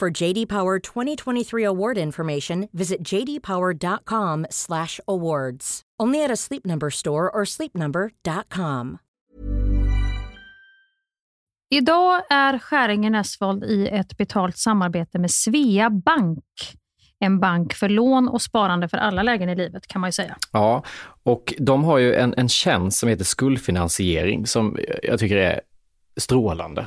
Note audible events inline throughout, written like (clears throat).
For JD Power 2023 award information, visit jdpower.com/awards. Only at a Sleep Number store or sleepnumber.com. Idag är Skäringen Esvold i ett betalt samarbete med Svea Bank. En bank för lån och sparande för alla lägen i livet kan man ju säga. Ja, och de har ju en, en tjänst som heter skuldfinansiering som jag tycker är strålande,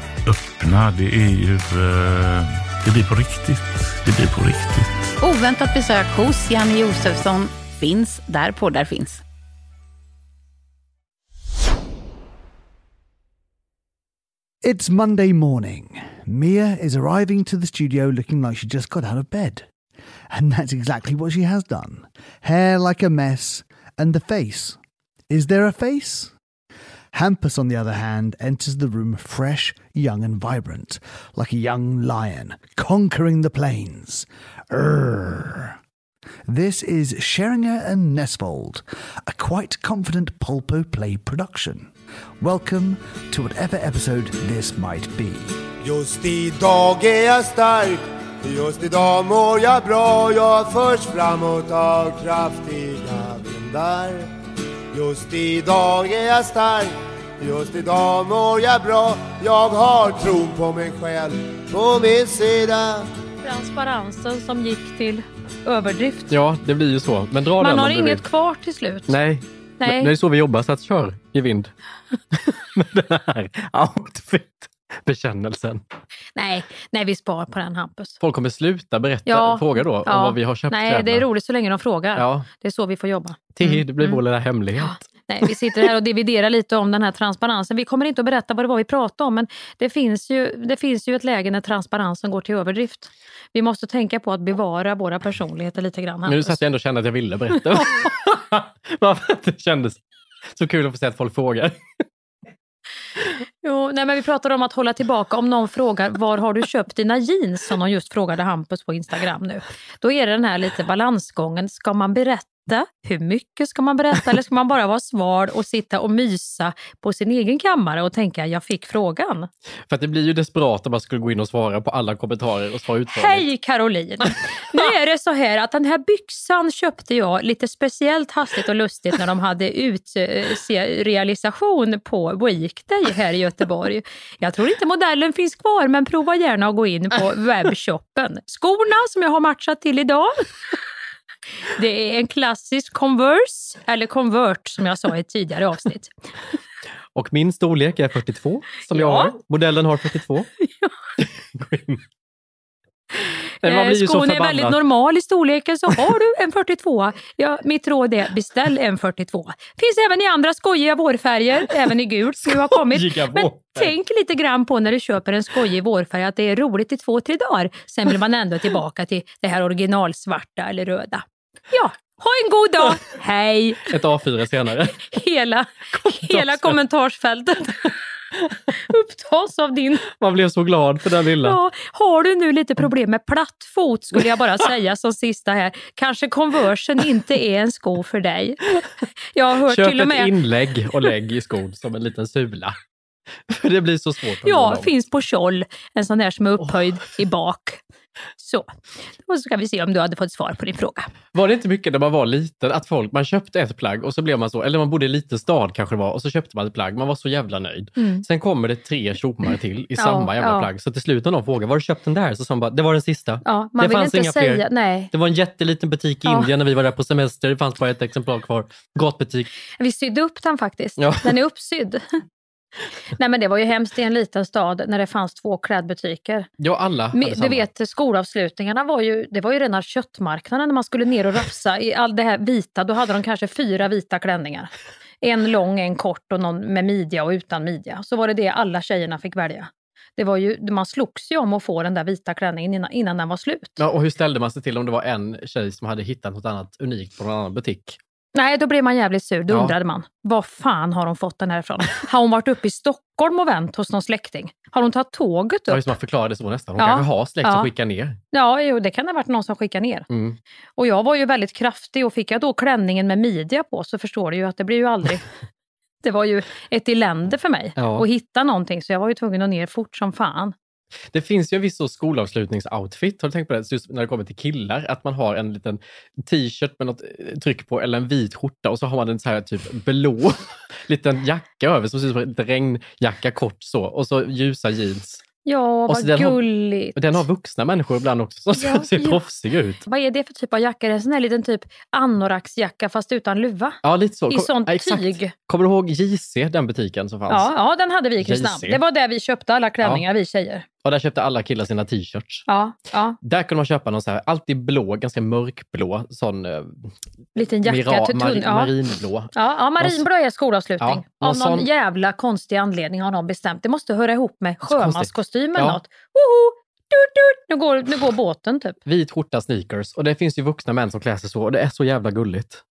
öppna. Det är ju... eh, det blir på riktigt. Det blir på riktigt. Oväntat besök hos Janne Josefsson finns där poddar finns. It's Monday morning. Mia is arriving to the studio looking like she just got out of bed. And that's exactly what she has done. Hair like a mess, and the face. Is there a face? Hampus, on the other hand, enters the room fresh, young, and vibrant, like a young lion conquering the plains. Urgh. This is Scheringer and Nesvold, a quite confident Pulpo Play production. Welcome to whatever episode this might be. Just idag är jag stark Just idag mår jag bra Jag förs framåt av kraftiga vindar Just idag är jag stark Just idag mår jag bra Jag har tron på mig själv på min sida Transparensen som gick till överdrift. Ja, det blir ju så. Men dra Man den har om du inget vill. kvar till slut. Nej. Nej. Men Det är så vi jobbar, så att kör i vind. (laughs) (laughs) Med den här (laughs) Bekännelsen. Nej, nej, vi spar på den Hampus. Folk kommer sluta berätta, Ja, fråga då ja. om vad vi har köpt Nej, kläderna. det är roligt så länge de frågar. Ja, Det är så vi får jobba. det, det blir vår lilla hemlighet. Nej, vi sitter här och dividerar lite om den här transparensen. Vi kommer inte att berätta vad det var vi pratade om, men det finns ju, det finns ju ett läge när transparensen går till överdrift. Vi måste tänka på att bevara våra personligheter lite grann. Men nu satt jag ändå och kände att jag ville berätta. (laughs) (laughs) Varför det kändes så kul att få se att folk frågar. Jo, nej, men vi pratade om att hålla tillbaka. Om någon frågar var har du köpt dina jeans, som de just frågade Hampus på Instagram nu. Då är det den här lite balansgången. Ska man berätta? Hur mycket ska man berätta? Eller ska man bara vara sval och sitta och mysa på sin egen kammare och tänka jag fick frågan? För att det blir ju desperat om man skulle gå in och svara på alla kommentarer och svara utförligt. Hej Caroline! Nu är det så här att den här byxan köpte jag lite speciellt hastigt och lustigt när de hade utrealisation på Weekday här i Göteborg. Jag tror inte modellen finns kvar men prova gärna att gå in på (laughs) webbshoppen. Skorna som jag har matchat till idag. Det är en klassisk Converse, eller Convert som jag sa i ett tidigare avsnitt. Och min storlek är 42, som jag Ja. har. Modellen har 42. Gå in. Nej, Eh, Skon är väldigt normal i storleken, så har du en 42 ja, mitt råd är beställ en 42. Finns även i andra skojiga vårfärger, även i gult som har kommit. Men tänk lite grann på när du köper en skojig vårfärg att det är roligt i två, tre dagar. Sen vill man ändå tillbaka till det här originalsvarta eller röda. Ja, ha en god dag! Hej! Ett A4 senare. Hela, hela kommentarsfältet upptas av din Man blev så glad för den lilla. Ja, har du nu lite problem med platt fot skulle jag bara säga som sista här. Kanske Conversen inte är en sko för dig. Jag har hört Köp till och ett med... inlägg och lägg i skon som en liten sula. (laughs) För det blir så svårt. att Ja, finns på Tjoll. En sån där som är upphöjd i bak. Så, och så ska vi se om du hade fått svar på din fråga. Var det inte mycket när man var liten att folk, man köpte ett plagg och så blev man så, eller man bodde i en liten stad kanske det var, och så köpte man ett plagg, man var så jävla nöjd. Mm. Sen kommer det tre tjommar till i (laughs) Ja, samma jävla ja. plagg. Så till slut när någon frågar, var du köpt den där? Så sa man bara, det var den sista. Ja, man det fanns inga säga... fler. Nej. Det var en jätteliten butik i Ja. Indien när vi var där på semester. Det fanns bara ett exemplar kvar. Gatbutik. Vi sydde upp den faktiskt. Den är uppsydd. Nej men det var ju hemskt i en liten stad när det fanns två klädbutiker. Ja, alla hade Men, du samma. vet, skolavslutningarna var ju, det var ju rena köttmarknaden när man skulle ner och rafsa i all det här vita. Då hade de kanske fyra vita klänningar. En lång, en kort och någon med midja och utan midja. Så var det det alla tjejerna fick välja. Det var ju, man slogs ju om att få den där vita klänningen innan, innan den var slut. Ja, och hur ställde man sig till om det var en tjej som hade hittat något annat unikt på någon annan butik? Nej, då blev man jävligt sur. Då Ja. undrade man, var fan har hon fått den här ifrån? Har hon varit uppe i Stockholm och vänt hos någon släkting? Har hon tagit tåget Ja, upp? just man förklarade så nästan. Hon Ja. kanske har släkt som Ja. skickar ner. Ja, jo, det kan ha varit någon som skickade ner. Mm. Och jag var ju väldigt kraftig och fick jag då klänningen med midja på så förstår du ju att det blir ju aldrig... (laughs) Det var ju ett elände för mig Ja. att hitta någonting så jag var ju tvungen att ner fort som fan. Det finns ju en viss så skolavslutningsoutfit, har du tänkt på det? Just när det kommer till killar, att man har en liten t-shirt med något eh, tryck på eller en vit skjorta och så har man en så här typ blå (laughs) liten jacka över som ser ut som en regnjacka kort så och så ljusa jeans. Ja, vad den har- gulligt. Och den har vuxna människor ibland också som Ja, ser ja. proffsiga ut. Vad är det för typ av jacka? Är det en sån här liten typ anoraxjacka fast utan luva? Ja, lite så. I Kom- sånt ja, tyg. Kommer du ihåg JC, den butiken som fanns? Ja, ja, den hade vi i Kristinehamn. Det var där vi köpte alla klänningar, vi tjejer. Och där köpte alla killar sina t-shirts. Ja, ja. Där kunde man köpa någon så här, alltid blå, ganska mörkblå, sån eh, Liten jacka. mira, till mar, tunn, ja. marinblå. Ja, ja marinblå är skolavslutning. Ja, någon Av någon sån- jävla konstig anledning har någon bestämt. Det måste höra ihop med sjömanskostym eller Ja. något. Woho! Nu, går, nu går båten typ. Vit skjorta, sneakers. Och det finns ju vuxna män som klär sig så och det är så jävla gulligt.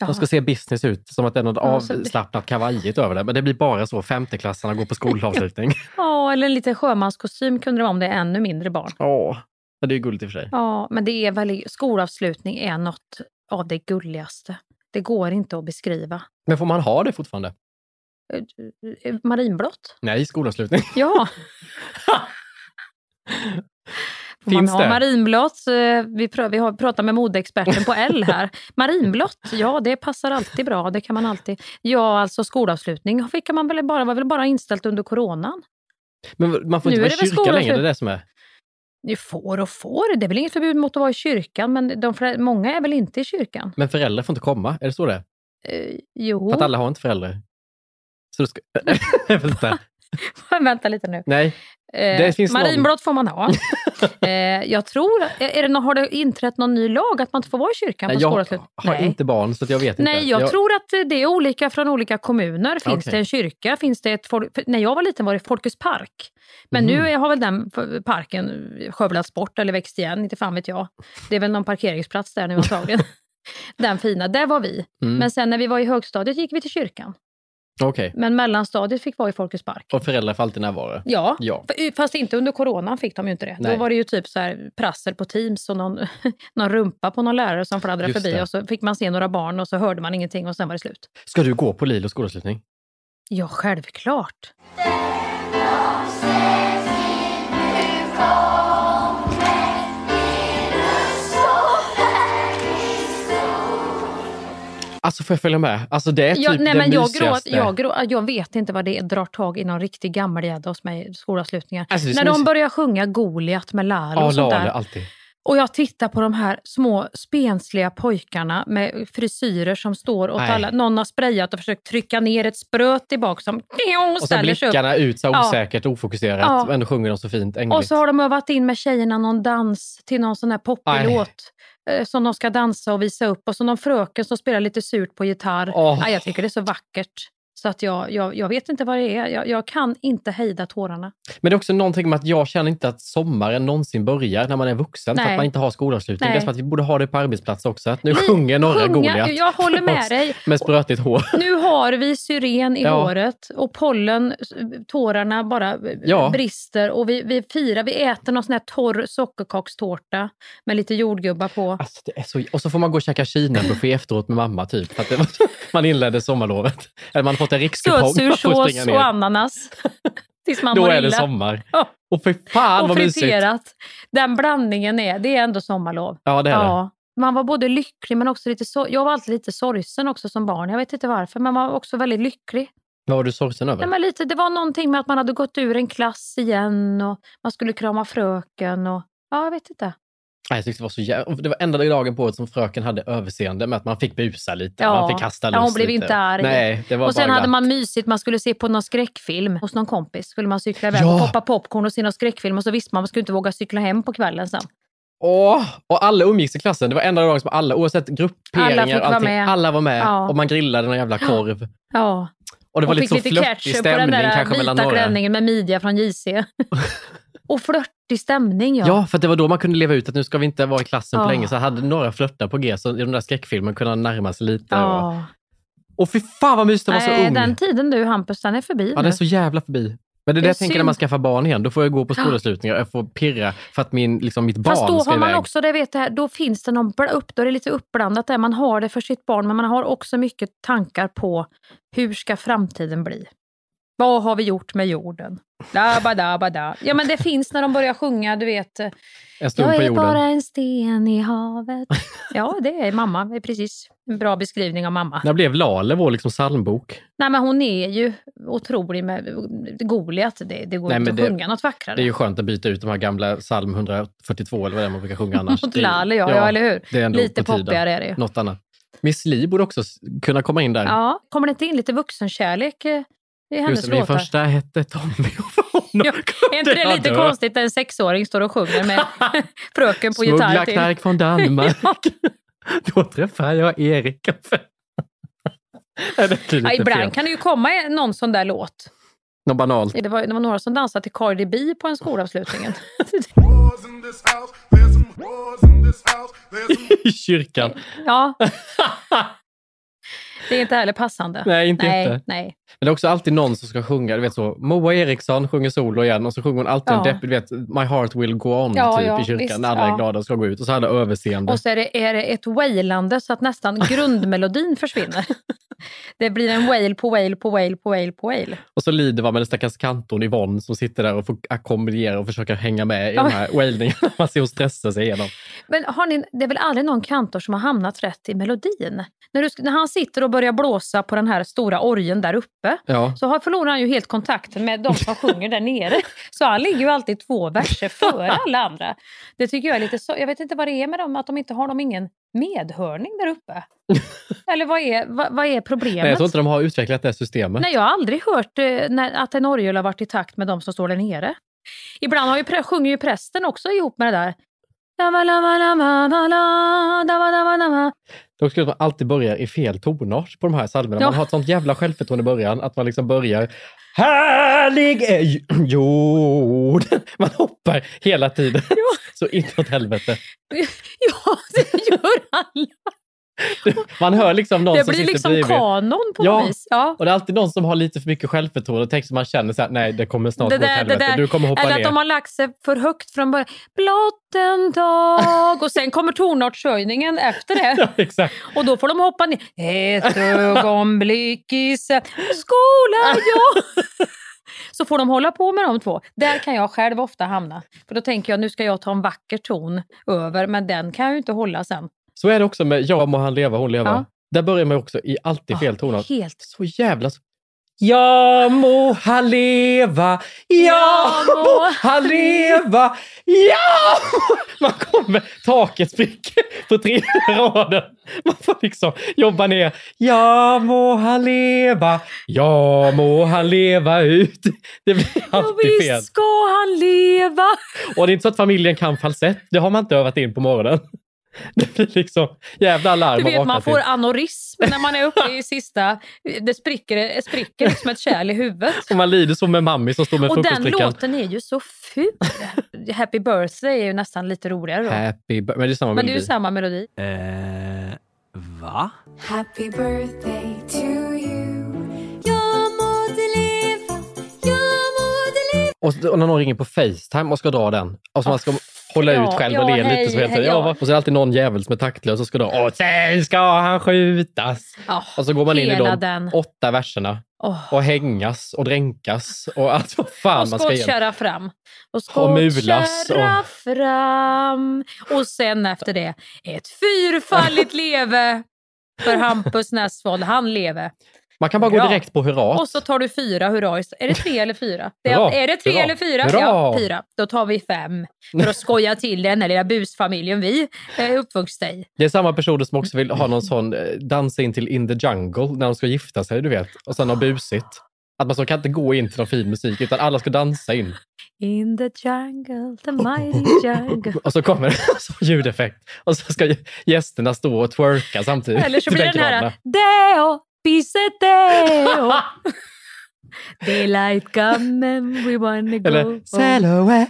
De ska se business ut, som att det är något avslappnat kavajigt över det. Men det blir bara så, femteklassarna går på skolavslutning. (laughs) Ja, eller en liten sjömanskostym kunde det vara om det är ännu mindre barn. Ja, det är gulligt i och för sig. Ja, men det är väl, skolavslutning är något av det gulligaste. Det går inte att beskriva. Men får man ha det fortfarande? Eh, eh, Marinblått? Nej, skolavslutning. Ja. (laughs) Får man Finns ha det? marinblått? Eh, Vi, pr- vi har pratat med modeexperten på L här. (laughs) Marinblått, ja det passar alltid bra. Det kan man alltid. Ja, alltså skolavslutning fick man väl bara, var väl bara inställt under coronan. Men man får Nu inte är vara i kyrkan längre, det är det som är. Ni får och får. Det är väl inget förbud mot att vara i kyrkan, men de, många är väl inte i kyrkan? Men föräldrar får inte komma, är det så det? Eh, jo. För att alla har inte föräldrar. Så du ska... (laughs) Inte. (laughs) Vänta lite nu. Nej, Eh, marinblått får man ha. (laughs) eh, jag tror, är det, har det inträtt någon ny lag att man inte får vara i kyrkan på jag skolavslut? har inte barn så jag vet inte. Nej, jag, tror att det är olika från olika kommuner. Finns Okej. det en kyrka? Finns det ett när jag var liten var det Folkets park. Men Mhm. nu har väl den parken skövlats bort eller växt igen, inte fan vet jag. Det är väl någon parkeringsplats där nu antagligen. (laughs) den fina, där var vi. Mm. Men sen när vi var i högstadiet gick vi till kyrkan. Okej. Men mellanstadiet fick vara i Folkets park. Och föräldrar får alltid närvara? Ja, Ja. F- fast inte under coronan fick de ju inte det. Nej. Då var det ju typ så här prassel på Teams och någon, (laughs) någon rumpa på någon lärare som fladdrade Just förbi det. och så fick man se några barn och så hörde man ingenting och sen var det slut. Ska du gå på Lilos skolavslutning? Ja, självklart. Alltså får jag följa med? Alltså det är typ Jag, nej, det men jag, gråt, jag, grå, jag vet inte vad det är, drar tag i någon riktig gammelgädda hos mig skolavslutningar. Alltså, så När de börjar sjunga Goliat med Lalo Ja, och sånt Lale, där. alltid. Och jag tittar på de här små spensliga pojkarna med frisyrer som står åt Nej. alla. Någon har sprayat och försökt trycka ner ett spröt i bak som Och så ställer sig upp. blickarna ut så Ja. osäkert, ofokuserat. Ja. Och ändå sjunger de så fint, ängligt. Och så har de övat in med tjejerna någon dans till någon sån här poppig låt som de ska dansa och visa upp. Och så någon fröken som spelar lite surt på gitarr. Åh. Nej, jag tycker det är så vackert. Så att jag, jag, jag vet inte vad det är. Jag, jag kan inte hejda tårarna. Men det är också någonting med att jag känner inte att sommaren någonsin börjar när man är vuxen för Nej. att man inte har skolavslutning. Nej. Det är som att vi borde ha det på arbetsplatser också. Att nu Vi- sjunger några sjunga- Goliat. Jag håller med för (laughs) dig. Med sprötigt hår. Nu har vi syren i Ja. håret och pollen, tårarna bara eh, Ja. brister och vi, vi firar, vi äter någon sån här torr sockerkakstårta med lite jordgubbar på. Alltså, det är så... Och så får man gå och käka Kina-buffé (laughs) efteråt med mamma typ. För att var... (laughs) man inledde sommarlovet. Eller man har fått en springa ner. och ananas. (laughs) Tills man Då är det sommar. Ja. Och för fan och vad mysigt! Den blandningen är, det är ändå sommarlov. Ja, det är det. Ja. Man var både lycklig men också lite så, Jag var alltid lite sorgsen också som barn. Jag vet inte varför, men man var också väldigt lycklig. Vad var du sorgsen över? Nej, men lite, det var någonting med att man hade gått ur en klass igen och man skulle krama fröken. Och, ja, jag vet inte. Jag tyckte det var så jävla... Det var enda dagen på året som fröken hade överseende med att man fick busa lite. Ja. Man fick kasta Ja, hon blev lite. inte arg. Nej, det var och sen hade glatt. man mysigt, man skulle se på någon skräckfilm hos någon kompis. Skulle man cykla iväg Ja. och poppa popcorn och se någon skräckfilm och så visste man att man skulle inte våga cykla hem på kvällen sen. Åh, och alla umgicks i klassen. Det var enda dagen som alla, oavsett grupperingar, Alla vara allting, med. alla var med. Ja. Och man grillade någon jävla korv. Ja. Och det var och lite fick så lite flörtig ketchup på den stämning där kanske mellan vita klänningen med midja från JC. (laughs) och flörtig stämning ja. Ja, för det var då man kunde leva ut att nu ska vi inte vara i klassen Ja. på länge. Så hade några flörtar på G, så i den där skräckfilmen kunde han närma sig lite. Och, Ja. och fy fan vad mysigt att vara så ung! den tiden du Hampus, den är förbi Ja, nu. det är så jävla förbi. Men det är det jag tänker när synd. man skaffar barn igen. Då får jag gå på skolavslutningar och få pirra för att min, liksom, mitt barn Fast då ska har man iväg. också, det vet jag, då finns det någon upp, då är det lite uppblandat där. Man har det för sitt barn, men man har också mycket tankar på hur ska framtiden bli? Vad har vi gjort med jorden? Da, ba, da, ba, da. Ja, men det finns när de börjar sjunga, du vet. eh, Jag är bara en sten i havet. Ja, det är mamma. Det är precis en bra beskrivning av mamma. När blev Lale vår liksom psalmbok? Nej, men hon är ju otrolig med Goliat. Det, det går Nej, inte att det- sjunga något vackrare. Det är ju skönt att byta ut de här gamla psalm 142 eller vad det är man brukar sjunga annars. (laughs) Mot Lalle, ja, ja, eller hur? Det är ändå Lite poppigare är det ju. Något annat. Miss Li borde också kunna komma in där. Ja, kommer det inte in lite vuxenkärlek eh, i hennes Just det, min låtar? första hette Tommy och (laughs) honom. Ja, är inte det lite konstigt när en sexåring står och sjunger med (laughs) fröken på Smuggla gitarr till? knark från Danmark. (laughs) Då träffar jag Erik. Det blir Ja, ibland fel. kan det ju komma någon sån där låt. Något banalt. Det var, det var några som dansade till Cardi B på en skolavslutning. I kyrkan. ja. Det är inte heller passande. Nej, inte nej, jätte. nej. Men det är också alltid någon som ska sjunga. Du vet så, Moa Eriksson sjunger solo igen och så sjunger hon alltid en Ja. deppig, du vet, My heart will go on Ja, typ ja, i kyrkan visst, när alla är glada och ska gå ut. Och så hade överseende. Och så är det, är det ett wailande så att nästan (laughs) grundmelodin försvinner. Det blir en wail på wail på wail på wail på wail. Och så lider man med den stackars kantorn Yvonne som sitter där och får ackompagnera och försöker hänga med i de här wailningarna. (laughs) Man ser hon stressa sig igenom. Men har ni, det är väl aldrig någon kantor som har hamnat rätt i melodin? När, du, när han sitter och börjar blåsa på den här stora orgeln där uppe Ja. så har, förlorar han ju helt kontakten med de som sjunger där nere. Så han ligger ju alltid två verser före alla andra. Det tycker jag är lite så. Jag vet inte vad det är med dem, att de inte har de ingen medhörning där uppe? (laughs) Eller vad är, vad, vad är problemet? Nej, jag tror inte de har utvecklat det systemet. Nej, jag har aldrig hört eh, när, att en orgel har varit i takt med de som står där nere. Ibland har ju, sjunger ju prästen också ihop med det där. Det är kul att man alltid börjar i fel tonart på de här psalmerna. Ja. Man har ett sånt jävla självförtroende i början att man liksom börjar Härlig är (laughs) jorden. Man hoppar hela tiden. (laughs) Så inåt helvete. (laughs) Ja, det gör alla. (laughs) Man hör liksom någon Det som blir sitter liksom bredvid. kanon på Ja. något vis. Ja. Och det är alltid någon som har lite för mycket självförtroende och tänker man känner så här, nej det kommer snart Det gå åt det helvete. du kommer hoppa eller ner. att de har lagt sig för högt från början. Blott en dag och sen kommer tonartshöjningen efter det. (laughs) Ja. Och då får de hoppa ner. Ett ögonblick i. Skola jag. Så får de hålla på med de två. Där kan jag själv ofta hamna. För då tänker jag nu ska jag ta en vacker ton över men den kan jag ju inte hålla sen. Så är det också med Ja må han leva, hon leva. Ja. Där börjar man också i alltid fel tonart. Helt. Så jävla... Ja må han leva, ja (laughs) må han leva, ja! (laughs) Man kommer, taket spricker på tredje (laughs) raden. Man får liksom jobba ner. Ja må han leva, ja må han leva ut. Det blir Ja, alltid fel. visst ska han leva. Och det är inte så att familjen kan falsett. Det har man inte övat in på morgonen. (laughs) Det blir liksom jävla larm Du vet man får till. anorysm när man är uppe i sista... Det spricker, det spricker liksom ett kärl i huvudet. Och man lider så med mammi som står med Och den låten är ju så ful. Happy birthday är ju nästan lite roligare då. Happy Men det är samma Men det är ju melodi. samma melodi. Eh, va? Happy birthday to you Jag må du leva, jag må du leva Och, och när någon ringer på Facetime och ska dra den. Och så man ska hålla ja, ut själv ja, och le hej, lite så helt hej, ja. Och så är det alltid någon jävel som är taktlös och ska dra. Och sen ska han skjutas. Ja, Och så går man in i de den. åtta verserna. Åh. Och hängas och dränkas och allt vad fan Och man ska skottköra fram. Och skottköra och- fram. Och sen efter det, ett fyrfaldigt leve för Hampus Nessvold. Han leve. Man kan bara Bra. gå direkt på hurra. Och så tar du fyra hurra. Är det (laughs) tre eller fyra? Det är, Hurra. är det tre Hurra. eller fyra? Hurra. Ja, fyra. Då tar vi fem. För att skoja till den här lilla busfamiljen vi är uppvuxna i. Det är samma personer som också vill ha någon sån eh, dansa in till In the Jungle när de ska gifta sig, du vet. Och sen har busigt. Att man så kan inte gå in till någon fin musik utan alla ska dansa in. In the jungle, the mighty jungle. Och så kommer det så ljudeffekt. Och så ska gästerna stå och twerka samtidigt. Eller så blir det den här. Deo, piseteo. Daylight come and we wanna go. Eller Saloe,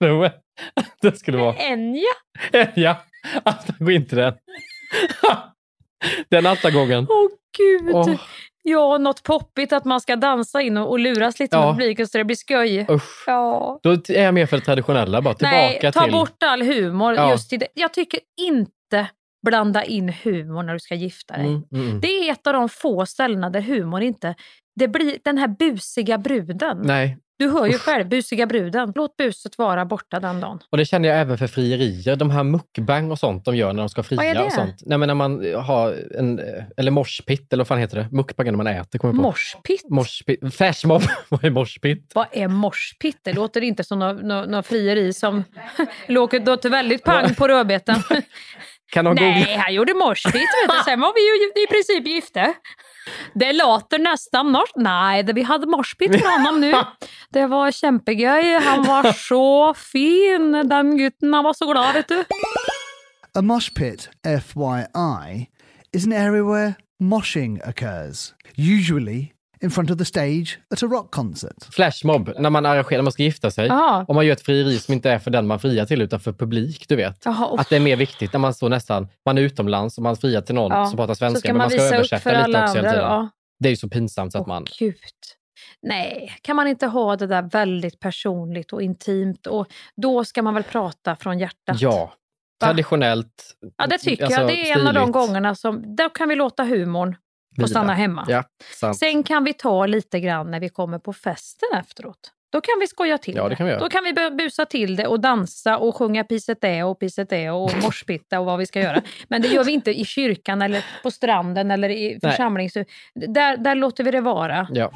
Saloe. (laughs) Det skulle vara... Enya. Ja, att gå in till den. Den altagången. Åh gud. Åh. Ja, något poppigt att man ska dansa in och, och luras lite Ja. med publiken så det blir skoj. Usch. Ja. Då är jag mer för det traditionella. Bara tillbaka Nej, ta till... bort all humor. Ja. Just i det. Jag tycker inte blanda in humor när du ska gifta dig. Mm, mm, mm. Det är ett av de få ställena där humor inte... Det blir den här busiga bruden. Nej, Du hör ju själv, busiga bruden. Låt buset vara borta den dagen. och det känner jag även för frierier. De här mukbang och sånt de gör när de ska fria. Och sånt. Nej, men när man har en... Eller moshpit, eller vad fan heter det? Mukbang är när man äter, kommer jag på. Morspitt? Moshpit. Flashmob. (laughs) Vad är moshpit? Vad är morspitt? Det låter inte som något nå, nå frieri som (laughs) låter väldigt pang på rödbetan. (laughs) Kan de Nej, googla? han gjorde. Vet du. (laughs) Sen var vi ju i princip gifta. Det låter nästan norskt. Nej, det, vi hade morspitt för honom nu. (laughs) Det var kämpegöj. Han var så fin, den gutten. Han var så glad, vet du. A mosh pit, FYI, is an area where moshing occurs, usually in front of the stage at a rock concert. Flashmob, när man arrangerar, när man ska gifta sig. Jaha. Om man gör ett frieri som inte är för den man friar till utan för publik, du vet. Jaha, och- Att det är mer viktigt när man står nästan, man är utomlands och man friar till någon Ja, som pratar så svenska, ska men man man ska översätta lite också hela andra tiden. då. Ja. Det är ju så pinsamt så att man... Gud. Nej, kan man inte ha det där väldigt personligt och intimt? Och då ska man väl prata från hjärtat? Ja. Traditionellt. Ja, det tycker alltså, jag. Det är en av de stiligt. gångerna som... Då kan vi låta humorn Vila. stanna hemma. Ja, sant. Sen kan vi ta lite grann när vi kommer på festen efteråt. Då kan vi skoja till Ja, det kan vi göra. Då kan vi busa till det och dansa och sjunga piset är och piset är och (laughs) morspitta och vad vi ska göra. Men det gör vi inte i kyrkan eller på stranden eller i församlingshuset. Där, där låter vi det vara. Ja.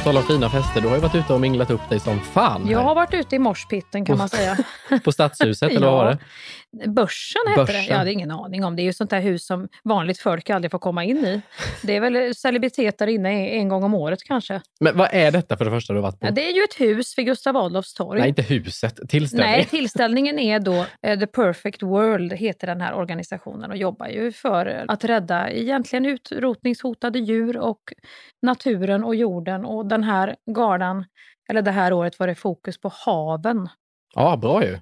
På tal om fina fester, du har ju varit ute och minglat upp dig som fan. Jag här. har varit ute i morspitten kan man säga. (laughs) På Stadshuset, eller vad var (laughs) det? Börsen hette det. Börsen. Jag hade ingen aning om. Det är ju sånt där hus som vanligt folk aldrig får komma in i. Det är väl celebriteter inne en gång om året kanske. Men vad är detta för det första du har varit på? Det är ju ett hus vid Gustav Adolfs torg. Nej, inte huset. Tillställning. Nej, tillställningen är då eh, The Perfect World, heter den här organisationen och jobbar ju för att rädda egentligen utrotningshotade djur och naturen och jorden. Och den här galan, eller det här året var det fokus på haven. Ja, bra ju.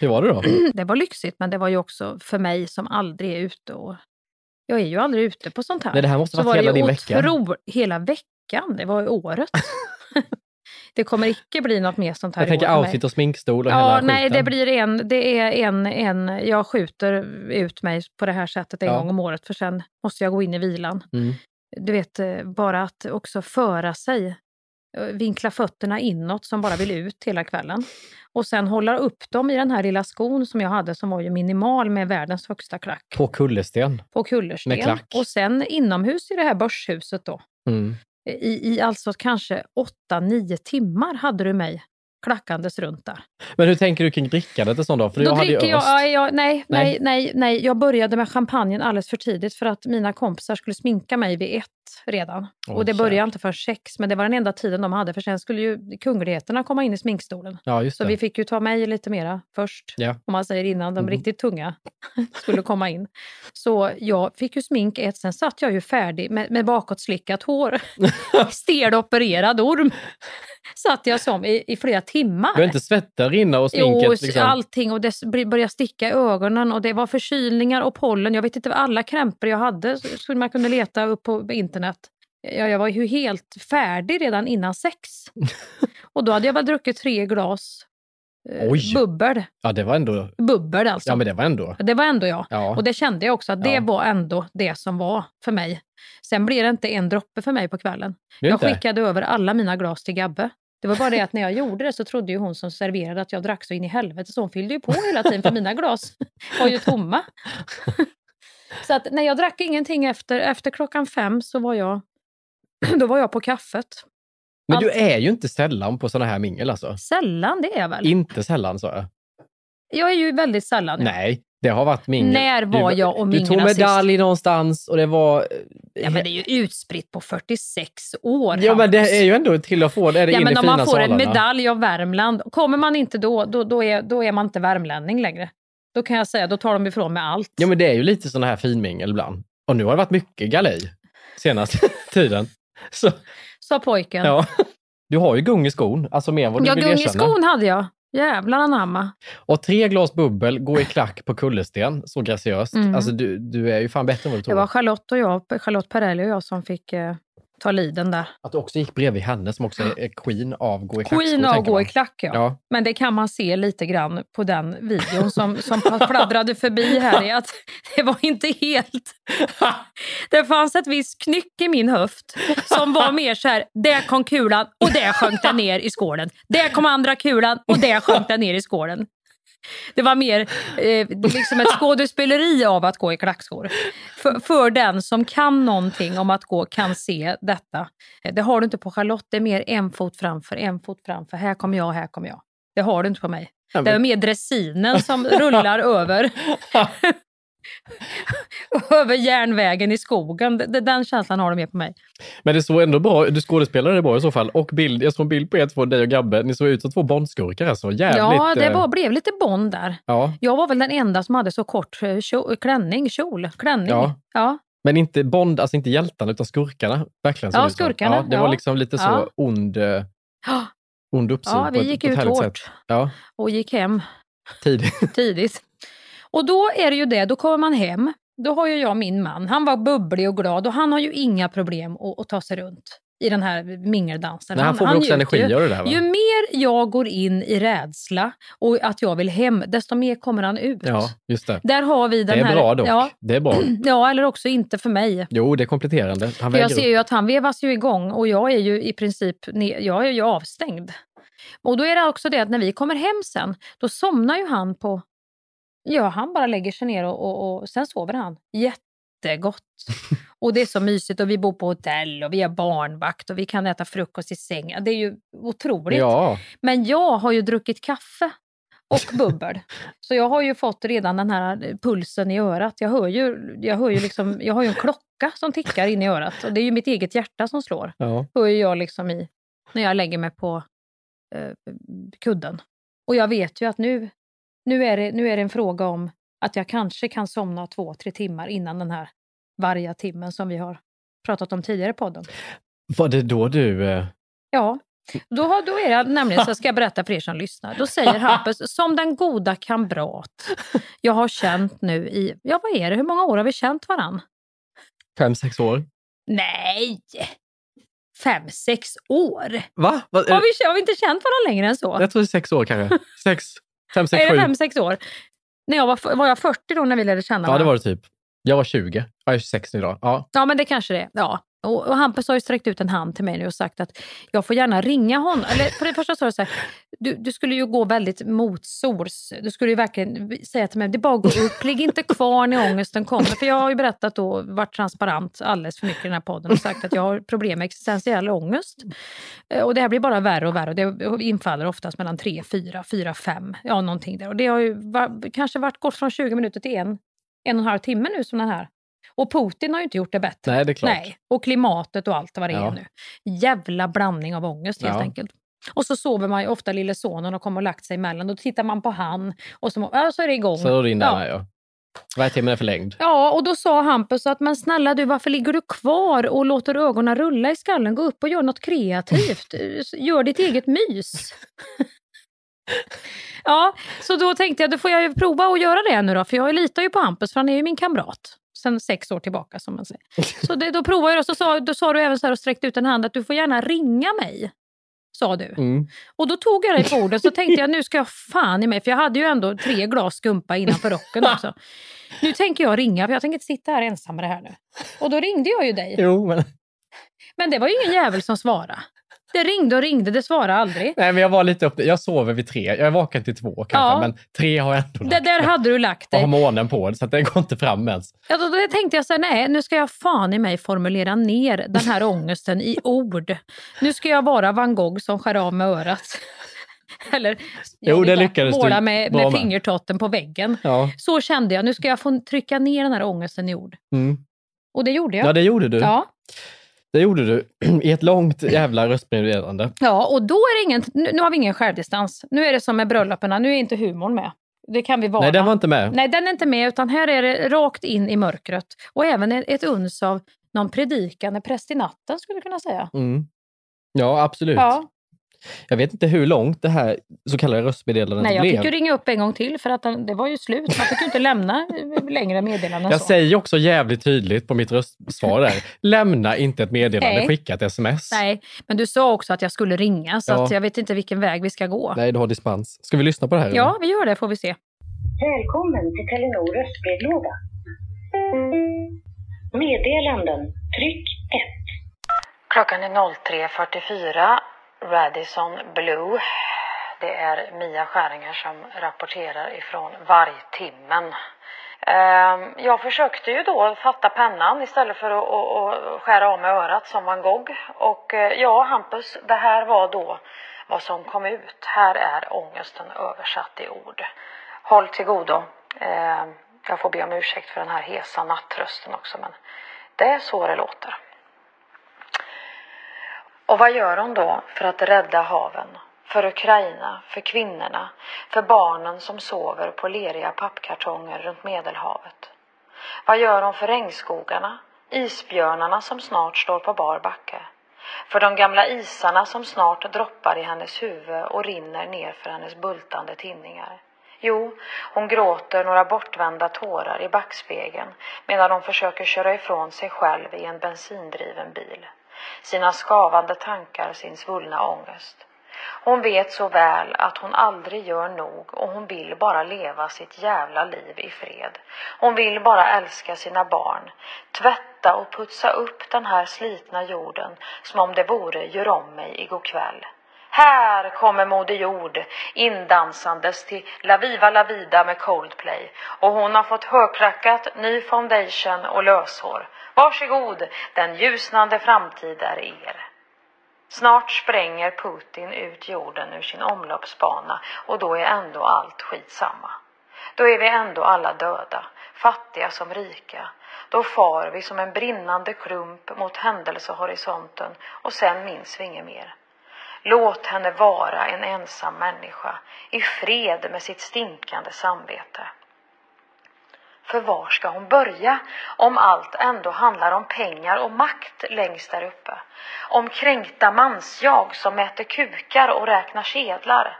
Hur var det då? (clears throat) Det var lyxigt, men det var ju också för mig som aldrig är ute och... Jag är ju aldrig ute på sånt här. Nej, det här måste Så varit hela din vecka. otro- Hela veckan, det var ju året. (laughs) (laughs) det kommer icke bli något mer sånt här Jag tänker outfit och sminkstol och Ja, hela nej, skiten. det blir en, det är en, en, jag skjuter ut mig på det här sättet en Ja. gång om året för sen måste jag gå in i vilan. Mm. Du vet, eh, bara att också föra sig, vinkla fötterna inåt som bara vill ut hela kvällen. Och sen hålla upp dem i den här lilla skon som jag hade som var ju minimal med världens högsta klack På kullersten. på kullersten. Med klack. Och sen inomhus i det här börshuset då, Mm. i, i alltså kanske 8-9 timmar hade du mig klackandes runt där. Men hur tänker du kring drickandet en sån dag? För Då jag dricker jag, ja, nej, Nej. nej, nej, jag började med champagnen alldeles för tidigt för att mina kompisar skulle sminka mig vid ett redan. Åh, och det började jävlar. inte för sex, men det var den enda tiden de hade för sen skulle ju kungligheterna komma in i sminkstolen. Ja, Så vi fick ju ta mig lite mera först, Ja. om man säger innan de Mhm. riktigt tunga (laughs) skulle komma in. Så jag fick ju smink ett, sen satt jag ju färdig med, med bakåtslickat hår. (laughs) Stel opererad orm. Satt jag som i, i flera timmar. Du inte svettar rinna och sminket? Jo, liksom. allting och det började sticka i ögonen och det var förkylningar och pollen. Jag vet inte vad alla krämpor jag hade skulle man kunna leta upp på internet. Jag, jag var ju helt färdig redan innan sex. (laughs) och då hade jag bara druckit tre glas Oj. bubbel. Ja, det var ändå... Bubbel alltså. Ja, men det var ändå... Det var ändå jag. Ja. Och det kände jag också att det Ja. var ändå det som var för mig. Sen blev det inte en droppe för mig på kvällen. Jag skickade över alla mina glas till Gabbe. Det var bara det att när jag gjorde det så trodde ju hon som serverade att jag drack så in i helvete så hon fyllde ju på hela tiden för mina glas (laughs) var ju tomma. så att när jag drack ingenting efter, efter klockan fem så var jag, (clears throat) då var jag på kaffet. Men du är ju inte sällan på såna här mingel alltså. Sällan det är jag väl? Inte sällan sa jag. Jag är ju väldigt sällan. Nej, det har varit mingel. När var du, jag och Du tog medalj någonstans och det var... Ja, men det är ju utspritt på 46 år. Ja, men det är ju ändå till och från. Är det Ja, men om man får en salarna. medalj av Värmland, kommer man inte då, då, då, är, då är man inte värmlänning längre. Då kan jag säga, då tar de ifrån med allt. Ja, men det är ju lite såna här finmingel ibland. Och nu har det varit mycket galej senaste (laughs) tiden. Så, Sa pojken. ja. Du har ju gung i skon, alltså mer än vad du Ja, vill gung i erkänna. skon hade jag. Jävlar anamma. Och tre glas bubbel, gå i klack på kullersten, så graciöst. Mm. Alltså du, du är ju fan bättre än vad du Det tror. var Charlotte och jag, Charlotte Perrelli och jag som fick eh, ta liden där. Att du också gick bredvid henne som också är, queen av gå i klackskor. Queen av gå i klack, ja. Ja. Men det kan man se lite grann på den videon som, som (laughs) fladdrade förbi här. Är att det var inte helt... (laughs) Det fanns ett visst knyck i min höft som var mer så här, där kom kulan och där sjönk den ner i skålen. Där kom andra kulan och där sjönk den ner i skålen. (laughs) Det var mer eh, liksom ett skådespeleri av att gå i klackskor. För, för den som kan någonting om att gå kan se detta. Eh, Det har du inte på Charlotte, det är mer en fot framför, en fot framför. Här kommer jag, här kommer jag. Det har du inte på mig. Det är mer dressinen som rullar (laughs) över (laughs) över järnvägen i skogen. Den känslan har du med på mig. Men det såg ändå bra Du skådespelade bra i så fall. Och bild, jag såg en bild på er två, dig och Gabbe. Ni såg ut som två Bondskurkar alltså. Jävligt... ja, det eh, var, blev lite Bond där. Ja, Jag var väl den enda som hade så kort eh, kjol, klänning, kjol, klänning. Ja. ja. men inte Bond, alltså inte hjältarna utan skurkarna. Verkligen Ja, skurkarna, Ja, det var ja. liksom lite så Ja. ond, eh, ond uppsyn Ja, vi gick ut hårt. Ja, och gick hem tidigt. tidigt. Och då är det ju det, då kommer man hem. Då har ju jag min man, han var bubblig och glad och han har ju inga problem att, att ta sig runt i den här mingeldansen. Men han får väl också energi av det där va? Ju mer jag går in i rädsla och att jag vill hem, desto mer kommer han ut. Ja, just det. Där har vi den det är här... bra dock. Ja, Det är bra. (clears throat) ja, eller också inte för mig. Jo, det är kompletterande. Han jag ser ju att han vevas ju igång och jag är ju i princip jag är ju avstängd. Och då är det också det att när vi kommer hem sen, då somnar ju han på... Ja, han bara lägger sig ner och, och, och sen sover han jättegott. (laughs) Och det är så mysigt och vi bor på hotell och vi har barnvakt och vi kan äta frukost i sängen. Det är ju otroligt. Ja. Men jag har ju druckit kaffe och (laughs) bubbel. Så jag har ju fått redan den här pulsen i örat. Jag hör ju, jag hör ju liksom, jag har ju en klocka som tickar in i örat och det är ju mitt eget hjärta som slår. Ja. Hör jag liksom i, när jag lägger mig på eh, kudden. Och jag vet ju att nu, nu, är det, nu är det en fråga om att jag kanske kan somna två, tre timmar innan den här varje timmen som vi har pratat om tidigare i podden. Var det då du... Eh... Ja, då, har- då är det nämligen, så ska jag berätta för er som lyssnar. Då säger Hampus, som den goda kamrat jag har känt nu i, ja vad är det, hur många år har vi känt varann? Fem, sex år? Nej! Fem, sex år? Va? Va? Har vi, har vi inte känt varandra längre än så? Jag tror det är sex år kanske. Sex, fem, sex, är det fem, sex år? När jag var, var jag 40 då när vi lärde känna Ja, det var det typ. Jag var 20. Jag är 26 idag. Ja. Ja, men det kanske det är. Ja. Och, och Hampus har ju sträckt ut en hand till mig nu och sagt att jag får gärna ringa honom. Eller för det första sa det så här, du, du skulle ju gå väldigt motsols. Du skulle ju verkligen säga till mig, det är bara att gå upp, ligg inte (laughs) kvar när ångesten kommer. För jag har ju berättat då, varit transparent alldeles för mycket i den här podden och sagt att jag har problem med existentiell ångest. Eh, Och det här blir bara värre och värre och det infaller oftast mellan 3, 4, 4, 5, ja någonting där. Och det har ju va- kanske varit gått från 20 minuter till en, en och en halv timme nu som den här. Och Putin har ju inte gjort det bättre. Nej, det är klart. Nej. Och klimatet och allt vad det Ja. är nu. Jävla blandning av ångest helt Ja. enkelt. Och så sover man ju ofta lille sonen och kommer och lagt sig emellan. Då tittar man på han och så, ja, så är det igång. Så där ja. ja. Varje timme är förlängd. Ja, och då sa Hampus att men snälla du, varför ligger du kvar och låter ögonen rulla i skallen? Gå upp och gör något kreativt. (laughs) Gör ditt eget mys. (laughs) ja, så då tänkte jag, då får jag prova att göra det nu då, för jag litar ju på Hampus, för han är ju min kamrat. Sen sex år tillbaka som man säger. (laughs) Så det, då provade jag och så sa, då sa du även så här och sträckte ut en hand att du får gärna ringa mig. Sa du. Mm. Och då tog jag dig på orden så tänkte jag nu ska jag fan i mig, för jag hade ju ändå tre glas skumpa innanför rocken också. Nu tänker jag ringa, för jag tänker inte sitta här ensam med det här nu. Och då ringde jag ju dig. Jo, men... Men det var ju ingen jävel som svarade. Det ringde och ringde, det svarade aldrig. Nej, men jag var lite upp... Jag sover vid tre. Jag är vaken till två kanske, Ja. men tre har jag ändå Det där hade du lagt och har dig. månen på, så att det går inte fram ens. Ja, då, då tänkte jag så här, nej, nu ska jag fan i mig formulera ner den här ångesten i ord. Nu ska jag vara van Gogh som skär av med örat. (laughs) Eller Jo, det lyckades måla med, med med. fingertotten på väggen. Ja. Så kände jag, nu ska jag få trycka ner den här ångesten i ord. Mm. Och det gjorde jag. Ja, det gjorde du. Ja. Det gjorde du (clears throat) i ett långt jävla röstmeddelande. Ja, och då är det ingen, nu, nu har vi ingen självdistans. Nu är det som med bröllopen, nu är inte humorn med. Det kan vi vara. Nej, den var inte med. Nej, den är inte med, utan här är det rakt in i mörkret. Och även ett, uns av någon predikande präst i natten, skulle jag kunna säga. Mm. Ja, absolut. Ja. Jag vet inte hur långt det här så kallade röstmeddelandet Nej, jag blev. fick ju ringa upp en gång till för att den, det var ju slut. Man fick ju inte lämna längre meddelanden. Jag så. säger också jävligt tydligt på mitt röstsvar där. Lämna inte ett meddelande, Nej. skicka ett sms. Nej, men du sa också att jag skulle ringa, så Ja. att jag vet inte vilken väg vi ska gå. Nej, du har dispens. Ska vi lyssna på det här? Ja, vi gör det får vi se. Välkommen till Telenor röstbrevlåda. Meddelanden. Tryck 1. Klockan är 03.44, Radisson Blue. Det är Mia Skäringer som rapporterar ifrån Vargtimmen. Ehm, jag försökte ju då fatta pennan istället för att, skära av med örat som van Gogh. Och eh, ja, Hampus, det här var då vad som kom ut. Här är ångesten översatt i ord. Håll till godo. Ehm, jag får be om ursäkt för den här hesa nattrösten också, men det är så det låter. Och vad gör hon då för att rädda haven? För Ukraina, för kvinnorna, för barnen som sover på leriga pappkartonger runt Medelhavet? Vad gör hon för regnskogarna, isbjörnarna som snart står på bar backe? För de gamla isarna som snart droppar i hennes huvud och rinner ner för hennes bultande tinningar? Jo, hon gråter några bortvända tårar i backspegeln medan hon försöker köra ifrån sig själv i en bensindriven bil. Sina skavande tankar, sin svullna ångest. Hon vet så väl att hon aldrig gör nog och hon vill bara leva sitt jävla liv i fred. Hon vill bara älska sina barn, tvätta och putsa upp den här slitna jorden som om det vore gör om mig igår kväll. Här kommer Moder Jord indansandes till La Viva La Vida med Coldplay och hon har fått högklackat, ny foundation och löshår. Varsågod, den ljusnande framtid är er. Snart spränger Putin ut jorden ur sin omloppsbana och då är ändå allt skitsamma. Då är vi ändå alla döda, fattiga som rika. Då far vi som en brinnande klump mot händelsehorisonten och sen minns vi inget mer. Låt henne vara en ensam människa i fred med sitt stinkande samvete. För var ska hon börja om allt ändå handlar om pengar och makt längst där uppe? Om kränkta mansjag som mäter kukar och räknar sedlar?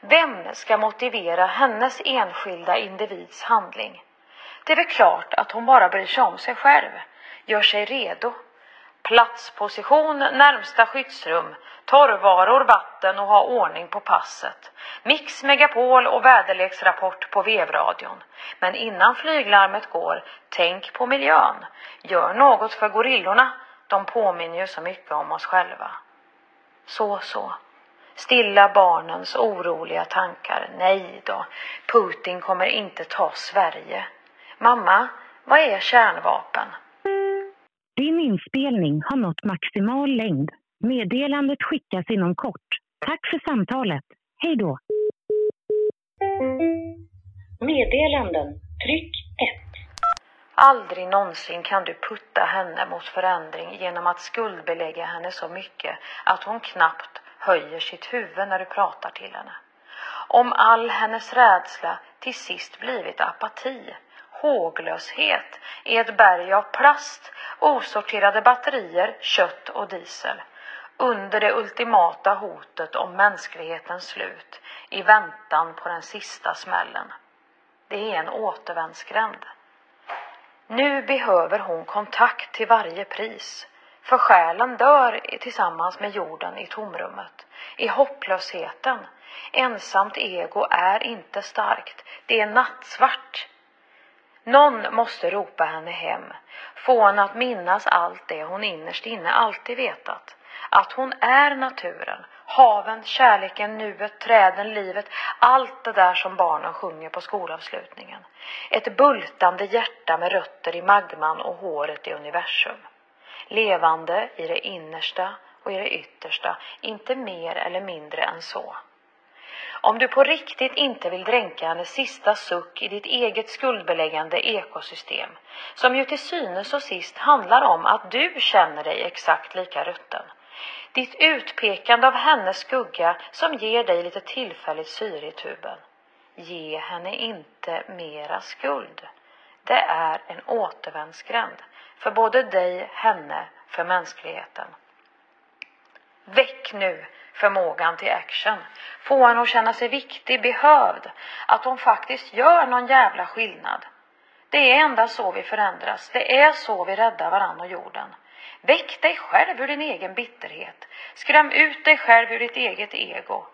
Vem ska motivera hennes enskilda individs handling? Det är väl klart att hon bara bryr sig om sig själv, gör sig redo. Platsposition närmsta skyddsrum, torrvaror, vatten och ha ordning på passet. Mix Megapol och väderleksrapport på vevradion. Men innan flyglarmet går, tänk på miljön. Gör något för gorillorna. De påminner ju så mycket om oss själva. Så, så. Stilla barnens oroliga tankar. Nej då, Putin kommer inte ta Sverige. Mamma, vad är kärnvapen? Din inspelning har nått maximal längd. Meddelandet skickas inom kort. Tack för samtalet. Hej då. Meddelanden. Tryck 1. Aldrig någonsin kan du putta henne mot förändring genom att skuldbelägga henne så mycket att hon knappt höjer sitt huvud när du pratar till henne. Om all hennes rädsla till sist blivit apati, håglöshet i ett berg av plast, osorterade batterier, kött och diesel under det ultimata hotet om mänsklighetens slut i väntan på den sista smällen. Det är en återvändsgränd. Nu behöver hon kontakt till varje pris. För själen dör tillsammans med jorden i tomrummet, i hopplösheten. Ensamt ego är inte starkt, det är nattsvart. Någon måste ropa henne hem, få henne att minnas allt det hon innerst inne alltid vetat. Att hon är naturen, haven, kärleken, nuet, träden, livet, allt det där som barnen sjunger på skolavslutningen. Ett bultande hjärta med rötter i magman och håret i universum. Levande i det innersta och i det yttersta, inte mer eller mindre än så. Om du på riktigt inte vill dränka hennes sista suck i ditt eget skuldbeläggande ekosystem, som ju till synes och sist handlar om att du känner dig exakt lika rutten. Ditt utpekande av hennes skugga som ger dig lite tillfälligt syre i tuben. Ge henne inte mera skuld. Det är en återvändsgränd för både dig, henne, för mänskligheten. Väck nu förmågan till action. Få henne att känna sig viktig, behövd. Att hon faktiskt gör någon jävla skillnad. Det är endast så vi förändras. Det är så vi räddar varandra och jorden. Väck dig själv ur din egen bitterhet. Skräm ut dig själv ur ditt eget ego.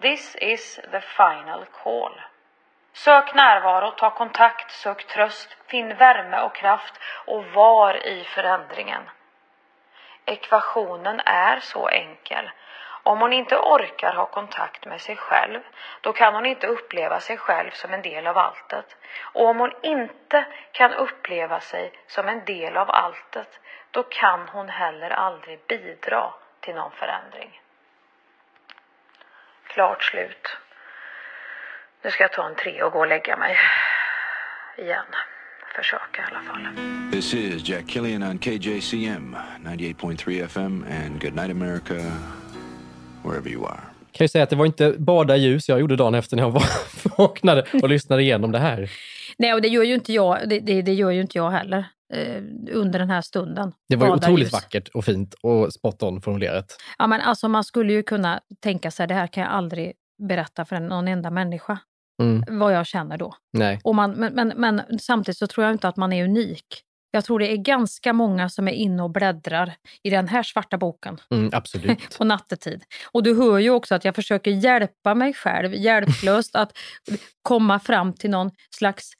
This is the final call. Sök närvaro, ta kontakt, sök tröst, finn värme och kraft och var i förändringen. Ekvationen är så enkel. Om hon inte orkar ha kontakt med sig själv, då kan hon inte uppleva sig själv som en del av alltet. Och om hon inte kan uppleva sig som en del av alltet, då kan hon heller aldrig bidra till någon förändring. Klart slut. Nu ska jag ta en tre och gå och lägga mig. Igen. Försöka i alla fall. This is Jack Killian on KJCM 98.3 FM and Good Night America wherever you are. Kan ju säga att det var inte bada ljus jag gjorde dagen efter när jag (laughs) vaknade och lyssnade igenom det här. Nej, och det gör ju inte jag, det, det, det gör ju inte jag heller eh, under den här stunden. Det var ju otroligt ljus. vackert och fint och spot on formulerat. Ja, men alltså man skulle ju kunna tänka sig, det här kan jag aldrig berätta för någon enda människa, Mm. vad jag känner då. Nej. Och man, men, men, men samtidigt så tror jag inte att man är unik. Jag tror det är ganska många som är inne och bläddrar i den här svarta boken Mm, absolut. (laughs) på nattetid. Och du hör ju också att jag försöker hjälpa mig själv, hjälplöst, att komma fram till någon slags...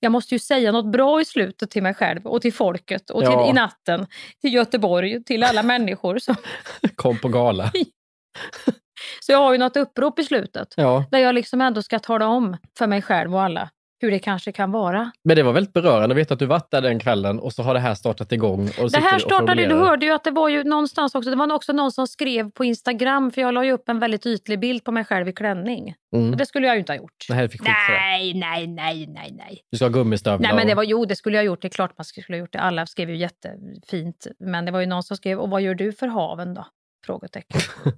Jag måste ju säga något bra i slutet till mig själv och till folket och till, Ja. i natten, till Göteborg, till alla människor som... (laughs) Kom på gala. (laughs) Så jag har ju något upprop i slutet. Ja. Där jag liksom ändå ska tala om för mig själv och alla hur det kanske kan vara. Men det var väldigt berörande att veta att du varit där den kvällen och så har det här startat igång. Och Det här startade du hörde ju att det var ju någonstans också, det var också någon som skrev på Instagram, för jag la ju upp en väldigt ytlig bild på mig själv i klänning. Mm. Det skulle jag ju inte ha gjort. Nej, fick. Nej, nej, nej, nej, nej. Du ska ha gummistövlar. Nej, men det var, jo, det skulle jag ha gjort. Det är klart man skulle ha gjort det. Alla skrev ju jättefint. Men det var ju någon som skrev, och vad gör du för haven då? Frågetecken. (laughs)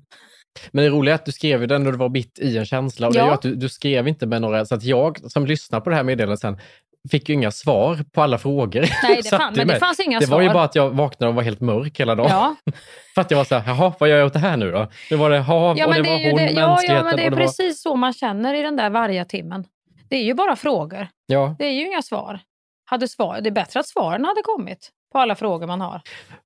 Men det roliga är att du skrev den när du var mitt i en känsla. Och det Ja. gör att du, du skrev inte med några... Så att jag som lyssnar på det här meddelandet sen fick ju inga svar på alla frågor. Nej, det (laughs) Satt fan- i men det fanns inga Det var ju svar. bara att jag vaknade och var helt mörk hela dagen. Ja. (laughs) För att jag var så här, jaha, vad gör jag åt det här nu då? Nu var det hav Ja, och det det var hon, det. Ja, mänskligheten ja, men det är det var... precis så man känner i den där varje timmen. Det är ju bara frågor. Ja, Det är ju inga svar. Hade svar. Det är bättre att svaren hade kommit på alla frågor man har.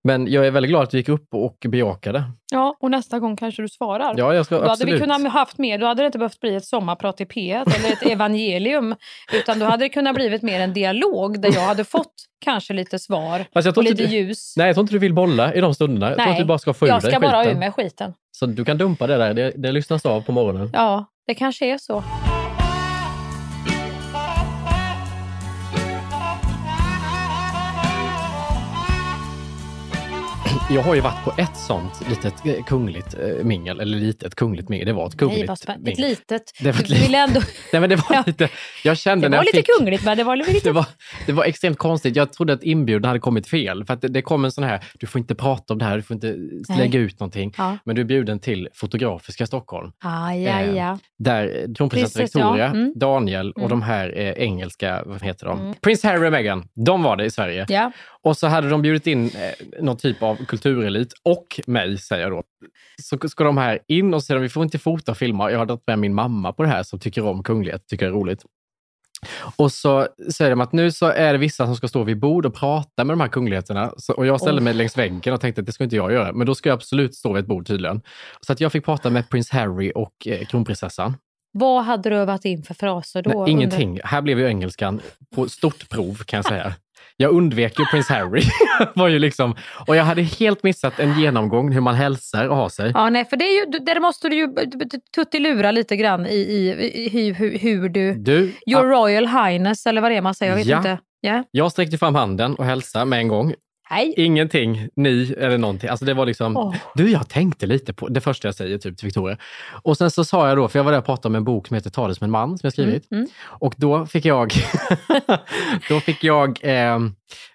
men jag är väldigt glad att du gick upp och bejakade. Ja, och nästa gång kanske du svarar. Ja, jag ska, Då hade absolut. vi kunnat haft mer, då hade det inte behövt bli ett sommarprat i P1 eller ett evangelium. (laughs) Utan då hade det kunnat blivit mer en dialog där jag hade fått kanske lite svar jag och lite du- ljus. Nej, jag tror inte du vill bolla i de stunderna. Jag tror att du bara ska få ur jag dig ska bara ur skiten. mig skiten. Så du kan dumpa det där. Det, det lyssnas av på morgonen. Ja, det kanske är så. Jag har ju varit på ett sånt litet eh, kungligt eh, mingel. Eller litet kungligt mingel. Det var ett kungligt Nej, spänn- Ett mingel. litet. Det var ett Du vill ändå... (laughs) Nej, men det var lite... Jag kände Det var lite fick... kungligt, men det var lite... (laughs) Det var, det var extremt konstigt. Jag trodde att inbjudan hade kommit fel. För att det, det kom en sån här, du får inte prata om det här, du får inte lägga ut någonting. Ja. Men du är bjuden till Fotografiska Stockholm. Ah, ja, Eh, ja. Där kronprinsessan Precis, ja. Victoria, Mm. Daniel och Mm. de här eh, engelska, vad heter de? Mm. Prins Harry och Meghan, de var det i Sverige. Ja. Och så hade de bjudit in eh, någon typ av kulturelit och mig, säger jag då. Så ska de här in och säger vi får inte fota och filma. Jag har dragit med min mamma på det här som tycker om kunglighet, tycker det är roligt. Och så säger de att nu så är det vissa som ska stå vid bord och prata med de här kungligheterna. Så, och jag ställde Oh. mig längs väggen och tänkte att det ska inte jag göra. Men då ska jag absolut stå vid ett bord tydligen. Så att jag fick prata med prins Harry och eh, kronprinsessan. Vad hade du övat in för fraser då? Nej, under- ingenting. Här blev ju engelskan på stort prov kan jag säga. Jag undvek ju prins Harry. (laughs) var ju liksom, och jag hade helt missat en genomgång hur man hälsar och har sig. Ja, nej, för det är ju, där måste du ju tuttilura lite grann i, i, i hur, hur du... Du, Your Royal Highness eller vad det är man säger. Jag vet Ja. inte. Ja. jag sträckte fram handen och hälsade med en gång. Hej. Ingenting, ni eller någonting. Alltså det var liksom, Åh. du jag tänkte lite på det första jag säger typ till Victoria. Och sen så sa jag då, för jag var där och pratade om en bok som heter Tales med en man som jag skrivit. Mm, mm. Och då fick jag, (laughs) då fick jag eh,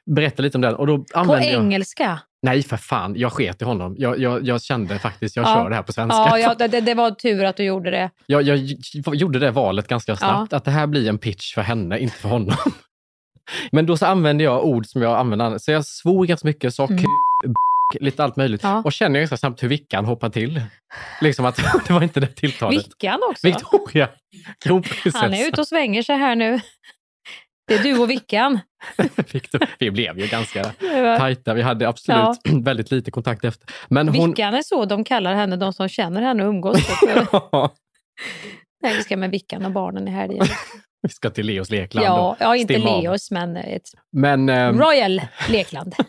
berätta lite om den. Och då På jag, engelska? Nej, för fan. Jag sket i honom. Jag, jag, jag kände faktiskt, jag Ja. kör det här på svenska. Ja, ja det, det- var tur att du gjorde det. Jag, jag gjorde det valet ganska snabbt, att det här blir en pitch för henne, inte för honom. Men då så använde jag ord som jag använder annars. Så jag svor ganska mycket, sa Mm. lite allt möjligt. Ja. Och känner ganska snabbt hur Vickan hoppar till. Liksom att (laughs) det var inte det tilltalet. Vickan också. Victoria, kronprinsessa. Han är ute och svänger sig här nu. Det är du och Vickan. (laughs) Vi blev ju ganska (laughs) tajta. Vi hade absolut Ja. (clears throat) väldigt lite kontakt efter. Men hon... Vickan är så de kallar henne, de som känner henne och umgås. Nej, vi ska med Vickan och barnen i helgen. Vi ska till Leos lekland. Ja, ja, inte av. Leos, men ett Men, ehm, Royal lekland. (laughs)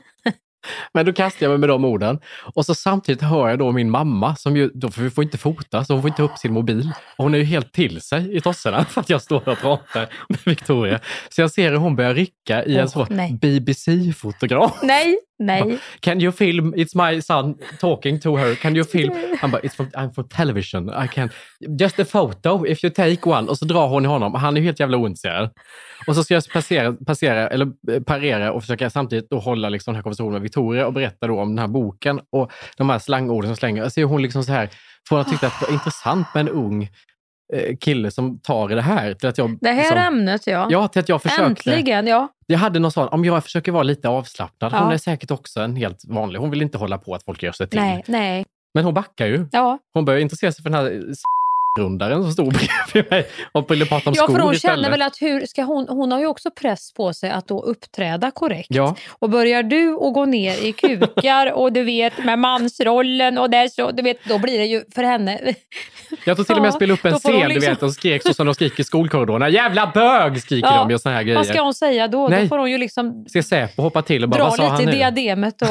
Men då kastar jag mig med de orden. Och så samtidigt hör jag då min mamma, som ju, då för vi får inte fota, så hon får inte upp sin mobil. Och hon är ju helt till sig i tosserna (laughs) för att jag står och pratar med Victoria. Så jag ser hur hon börjar rycka i en Åh, så nej. BBC-fotograf. Nej, nej. Can you film, it's my son talking to her, can you film? (laughs) Han bara, it's from, I'm for television, I can, just a photo if you take one. Och så drar hon i honom, han är helt jävla ointresserad. Och så ska jag passera, passera, eller eh, parera och försöka samtidigt då hålla liksom den här konversationen med Victoria och berätta då om den här boken och de här slangorden som slänger. Jag ser hon liksom så här, från att tycka att det var intressant med en ung kille som tar i det här till att jag... Det här liksom, ämnet, ja. Ja, till att jag försökte. Äntligen, ja. Jag hade någon sån, om jag försöker vara lite avslappnad, hon Ja. är säkert också en helt vanlig, hon vill inte hålla på att folk gör sig till. Nej, nej. Men hon backar ju. Ja. Hon börjar intressera sig för den här rundaren som stod bredvid mig och ville prata om Ja, skor för hon istället. känner väl att hur ska hon, hon har ju också press på sig att då uppträda korrekt. Ja, Och börjar du att gå ner i kukar och du vet med mansrollen och där så, du vet, då blir det ju för henne. jag tror till och med jag Ja, spelade upp en scen, du liksom- vet, och skrek så som de skriker i skolkorridorerna. Jävla bög skriker Ja, de och såna här grejer. Vad ska hon säga då? Nej. Då får hon ju liksom Ser Säpo hoppa till och bara, dra vad sa han lite i nu? diademet och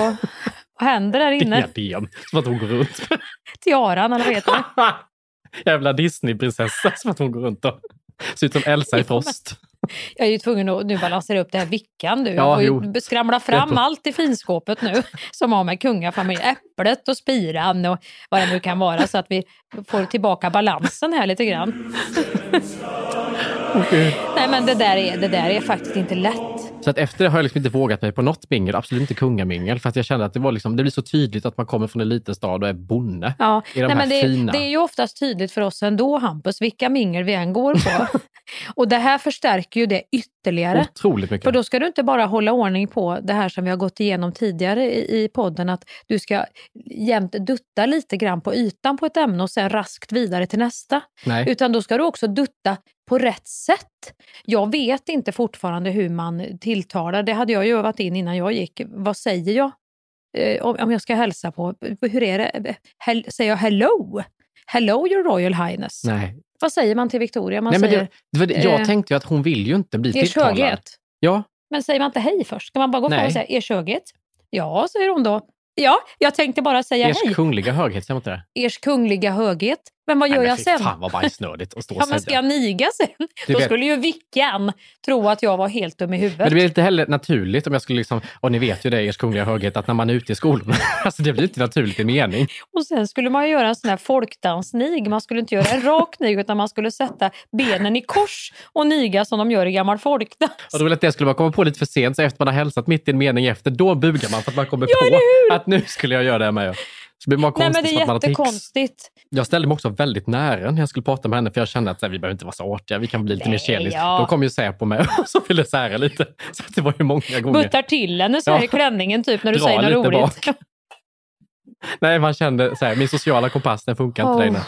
Vad händer där inne? (laughs) Diadem. Som att hon går runt. Tiaran eller vad heter det? (laughs) Jävla Disneyprinsessa som att hon går runt och ser ut som Elsa i Frost. Jag är ju tvungen att nu balansera upp det här vickan du. Ja, Jag får skramla fram allt i finskåpet nu (laughs) som har med kungafamilj, äpplet och spiran och vad det nu kan vara så att vi får tillbaka balansen här lite grann. Nej men det där, är, det där är faktiskt inte lätt. Så att efter det har jag liksom inte vågat mig på något mingel, absolut inte kungamingel, för att jag kände att det, var liksom, det blir så tydligt att man kommer från en liten stad och är bonde. Ja, I de nej, här men det, fina... det är ju oftast tydligt för oss ändå Hampus, vilka mingel vi än går på. (laughs) och det här förstärker ju det ytterligare. Otroligt mycket. För då ska du inte bara hålla ordning på det här som vi har gått igenom tidigare i, i podden, att du ska jämt dutta lite grann på ytan på ett ämne och sen raskt vidare till nästa. Nej. Utan då ska du också dutta på rätt sätt. Jag vet inte fortfarande hur man tilltalar. Det hade jag ju övat in innan jag gick. Vad säger jag? Eh, om, om jag ska hälsa på, hur är det? Hel, säger jag hello? Hello your royal highness. Nej. Vad säger man till Victoria? Man Nej, men säger, det, det, jag eh, tänkte ju att hon vill ju inte bli Ers tilltalad. höghet. Ja, Men säger man inte hej först? Ska man bara gå fram och säga ers höghet? Ja, säger hon då. Ja, jag tänkte bara säga ers hej. kungliga höghet, säger man inte det? Ers kungliga höghet. Men vad gör Nej, men jag sen? Fan vad bajsnödigt att stå (laughs) och Ja, men ska jag niga sen? Du Då vet- skulle ju vickan tro att jag var helt dum i huvudet. Men det blir inte heller naturligt om jag skulle liksom, och ni vet ju det, ers kungliga höghet, att när man är ute i skolorna, (laughs) alltså det blir inte naturligt i mening. Och sen skulle man ju göra en sån här folkdansnig. Man skulle inte göra en rak (laughs) nig utan man skulle sätta benen i kors och niga som de gör i gammal folkdans. Och då vill jag att det skulle man komma på lite för sent, så efter man har hälsat mitt i en mening efter, då bugar man för att man kommer Ja, på att nu skulle jag göra det med. Så blir man Nej konstigt men det är jättekonstigt. Jag ställde mig också väldigt nära när jag skulle prata med henne, för jag kände att här, vi behöver inte vara så artiga, vi kan bli lite mer Nej, tjenis. ja. Då kom ju Säpo med och (laughs) så ville sära lite. Så det var ju många gånger. Buttar till henne så här Ja. i klänningen typ när du Dra säger något roligt. bak. (laughs) Nej, man kände så här, min sociala kompass den funkar inte Oh. längre.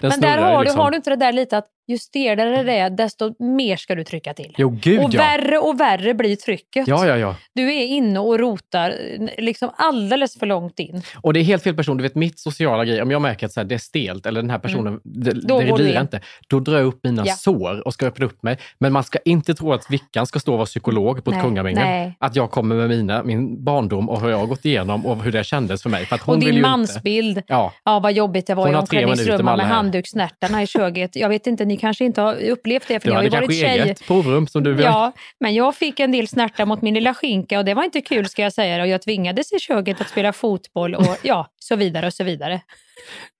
Den Men där har du, liksom. har du inte det där lite att ju stelare det är desto mer ska du trycka till. Jo, gud och ja. värre och värre blir trycket. Ja, ja, ja. Du är inne och rotar liksom alldeles för långt in. Och det är helt fel person. Du vet mitt sociala grej, om jag märker att så här, det är stelt eller den här personen, det, Mm. Då det går du lirar in. inte. Då drar jag upp mina Ja. sår och ska öppna upp mig. Men man ska inte tro att Vickan ska stå och vara psykolog på ett Nej, kungamingel. Att jag kommer med mina, min barndom och hur jag har gått igenom och hur det kändes för mig. För och din mansbild. Inte, ja, Ja, vad jobbigt det var Hon i med omklädningsrummet alla med här. Handduksnärtarna i köket. Jag vet inte, ni kanske inte har upplevt det för du ni har ju varit tjej. eget provrum som du vill. Ja, men jag fick en del snärtar mot min lilla skinka och det var inte kul ska jag säga. Och jag tvingades i köket att spela fotboll och (laughs) ja, så vidare och så vidare.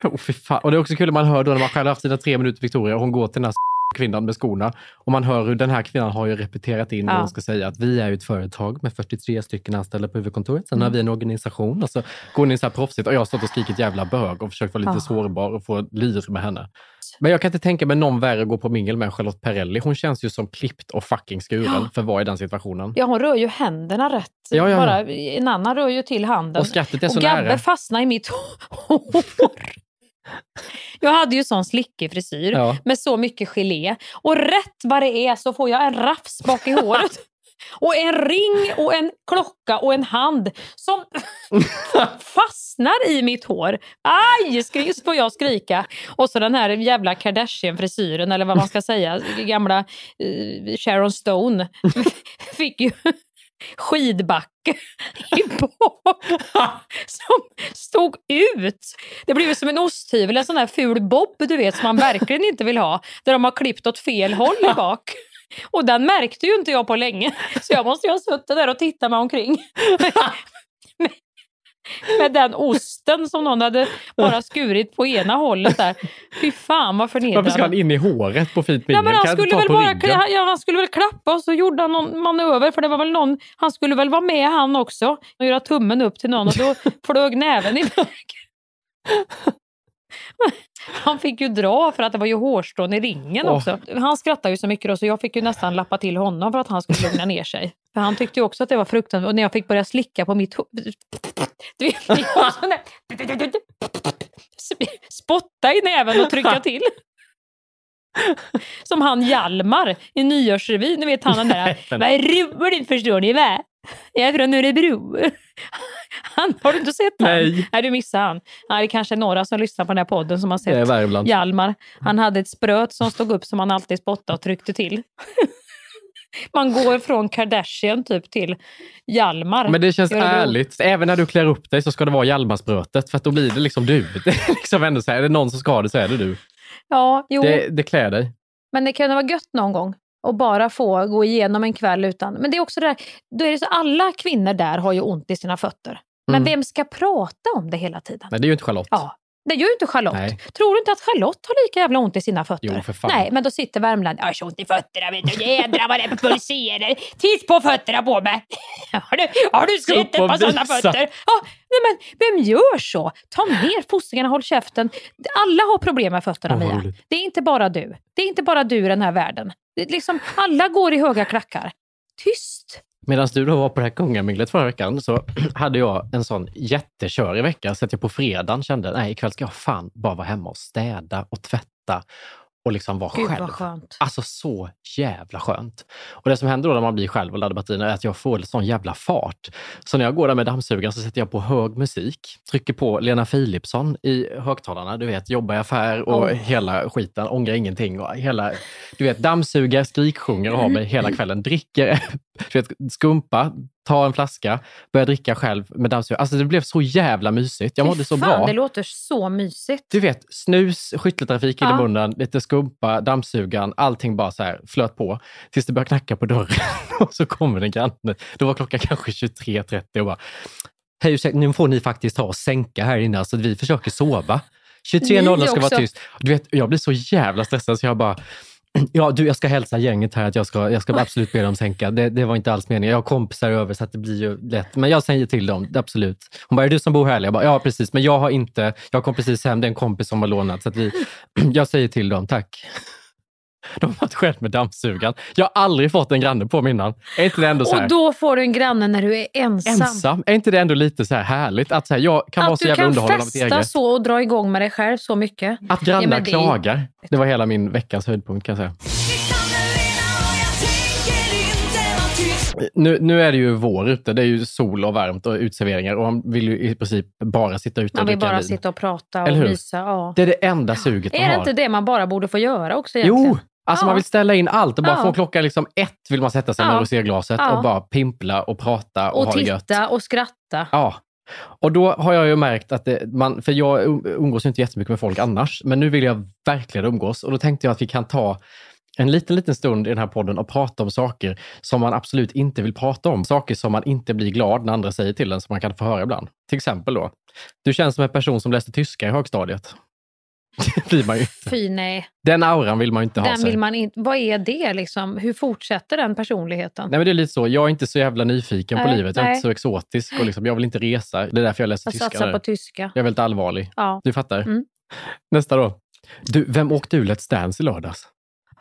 Oh, fy fan. Och det är också kul när man hör då när man själv har haft sina tre minuter Victoria och hon går till den här kvinnan med skorna och man hör hur den här kvinnan har ju repeterat in Ja. vad hon ska säga att vi är ett företag med 43 stycken anställda på huvudkontoret. Sen Mm. har vi en organisation och så går hon in så här proffsigt och jag har stått och skrikit jävla bög och försökt vara lite Ja. sårbar och få lir med henne. Men jag kan inte tänka mig någon värre att gå på mingel med än Charlotte Perrelli. Hon känns ju som klippt och fucking skuren Ja. för vara i den situationen. Ja, hon rör ju händerna rätt. Ja, ja. Bara, en annan rör ju till handen. Och skrattet är och så Gabbe nära. fastnade i mitt (laughs) hår. Jag hade ju sån slickig frisyr Ja. med så mycket gelé. Och rätt vad det är så får jag en rafs bak i håret. (laughs) Och en ring och en klocka och en hand som (laughs) fastnar i mitt hår. Aj, skri- så får jag skrika. Och så den här jävla Kardashian-frisyren, eller vad man ska säga, gamla eh, Sharon Stone, (laughs) fick ju skidbacke i bak som stod ut. Det blev som en osthyvel, en sån där ful bob du vet som man verkligen inte vill ha. Där de har klippt åt fel håll i bak. Och den märkte ju inte jag på länge. Så jag måste ju ha suttit där och tittat mig omkring. (laughs) med, den osten som någon hade bara skurit på ena hållet där. Fy fan vad förnedrande. Varför ska han in i håret på fint Ja, mingel? men Kan han, skulle väl bara, ryggen? ja, han skulle väl klappa och så gjorde han någon manöver för det var väl någon, han skulle väl vara med han också och göra tummen upp till någon och då flög näven iväg. (laughs) (laughs) Han fick ju dra för att det var ju hårstrån i ringen Åh. också. Han skrattade ju så mycket då så jag fick ju nästan lappa till honom för att han skulle lugna ner sig. För han tyckte ju också att det var fruktansvärt och när jag fick börja slicka på mitt huvud. (laughs) (laughs) Spotta i näven och trycka till. Som han Hjalmar i Nyårsrevyn. Ni vet han den där, vad roligt förstår ni va? Jag är från Örebro. Han, har du inte sett han? Nej. Nej, du missade han. Ja, det är kanske några som lyssnar på den här podden som har Det är sett Värmland. Hjalmar. Han hade ett spröt som stod upp som han alltid spottade och tryckte till. (laughs) Man går från Kardashian typ till Hjalmar. Men det känns Örebro. ärligt. Även när du klär upp dig så ska det vara Hjalmarsbrötet för att då blir det liksom du. (laughs) Det är, liksom ändå så här, är det någon som ska ha det så är det du. Ja, jo. Det, det klär dig. Men det kan vara gött någon gång och bara få gå igenom en kväll utan... Men det är också det där, då är det så alla kvinnor där har ju ont i sina fötter. Men Mm. vem ska prata om det hela tiden? Nej, det är ju inte Charlotte. Ja, det gör ju inte Charlotte. Nej. Tror du inte att Charlotte har lika jävla ont i sina fötter? Jo, för fan. Nej, men då sitter Värmland. Jag har så ont i fötterna, vet du. Jädrar vad det pulserar. Titt på fötterna på mig. (laughs) Har du, har du sett ett par sådana fötter? Ja, nej, men vem gör så? Ta ner fossingarna, håll käften. Alla har problem med fötterna, vad Mia. Det är inte bara du. Det är inte bara du i den här världen. Liksom, alla går i höga klackar. Tyst! Medan du då var på det här kungaminglet förra veckan så (clears throat) hade jag en sån jättekörig vecka så att jag på fredagen kände nej ikväll ska jag fan bara vara hemma och städa och tvätta och liksom vara Gud själv. vad skönt. Alltså så jävla skönt. Och det som händer då när man blir själv och laddar batterierna är att jag får sån jävla fart. Så när jag går där med dammsugaren så sätter jag på hög musik, trycker på Lena Philipsson i högtalarna, du vet, jobbar i affär och Oh. hela skiten, ångrar ingenting. Och hela, du vet, dammsugar, skriksjunger och har mig hela kvällen, dricker vet, skumpa, tar en flaska, börjar dricka själv med dammsugare. Alltså det blev så jävla mysigt. Jag mådde så fan, bra. Det låter så mysigt. Du vet, snus, skytteltrafik in i Ja. munnen, lite skumpa, dammsugaren, allting bara så här flöt på. Tills det började knacka på dörren (laughs) och så kommer en granne. Då var klockan kanske 23.30 och bara, hej ursäkta, nu får ni faktiskt ta och sänka här inne så att vi försöker sova. 23.00 Ni ska vara tyst. Du vet, jag blir så jävla stressad så jag bara, (clears throat) Ja, du, jag ska hälsa gänget här att jag ska, jag ska absolut be dem sänka. Det, det var inte alls meningen. Jag har kompisar över så att det blir ju lätt. Men jag säger till dem, absolut. Hon bara, är det du som bor här? Jag bara, ja precis. Men jag har inte, jag kom precis hem, det är en kompis som har lånat. Så vi, (clears throat) jag säger till dem, tack. De har själv med dammsugaren. Jag har aldrig fått en granne på mig innan. Är inte det ändå så här, Och då får du en granne när du är ensam. ensam? Är inte det ändå lite så här härligt? Att så här, jag kan vara Att så du jävla kan underhållande av mitt festa eget. så och dra igång med dig själv så mycket. Att grannar Ja, det klagar. Det var hela min veckans höjdpunkt kan jag säga. Nu, nu är det ju vår ute. Det är ju sol och varmt och utserveringar och man vill ju i princip bara sitta ute Man och vill dricka bara vin. sitta och prata och mysa. Ja. Det är det enda suget man Är det har. inte det man bara borde få göra också egentligen? Jo! Alltså Ja. man vill ställa in allt och bara Ja. från klockan liksom ett vill man sätta sig med Ja. roséglaset Ja. och bara pimpla och prata och, Och ha det gött. titta och skratta. Ja. Och då har jag ju märkt att det, man, för jag um- umgås inte jättemycket med folk annars, men nu vill jag verkligen umgås och då tänkte jag att vi kan ta en liten, liten stund i den här podden och prata om saker som man absolut inte vill prata om. Saker som man inte blir glad när andra säger till en, som man kan få höra ibland. Till exempel då, du känns som en person som läste tyska i högstadiet. (laughs) Det blir man ju. Fy nej. Den auran vill man ju inte ha Den sig. vill man inte. Vad är det liksom? Hur fortsätter den personligheten? Nej men det är lite så, jag är inte så jävla nyfiken på Nej, livet. Jag är nej. inte så exotisk och liksom, jag vill inte resa. Det är därför jag läser Jag tyska. satsar nu. på tyska. Jag är väldigt allvarlig. Ja. Du fattar? Mm. Nästa då. Du, vem åkte ur Let's Dance i lördags?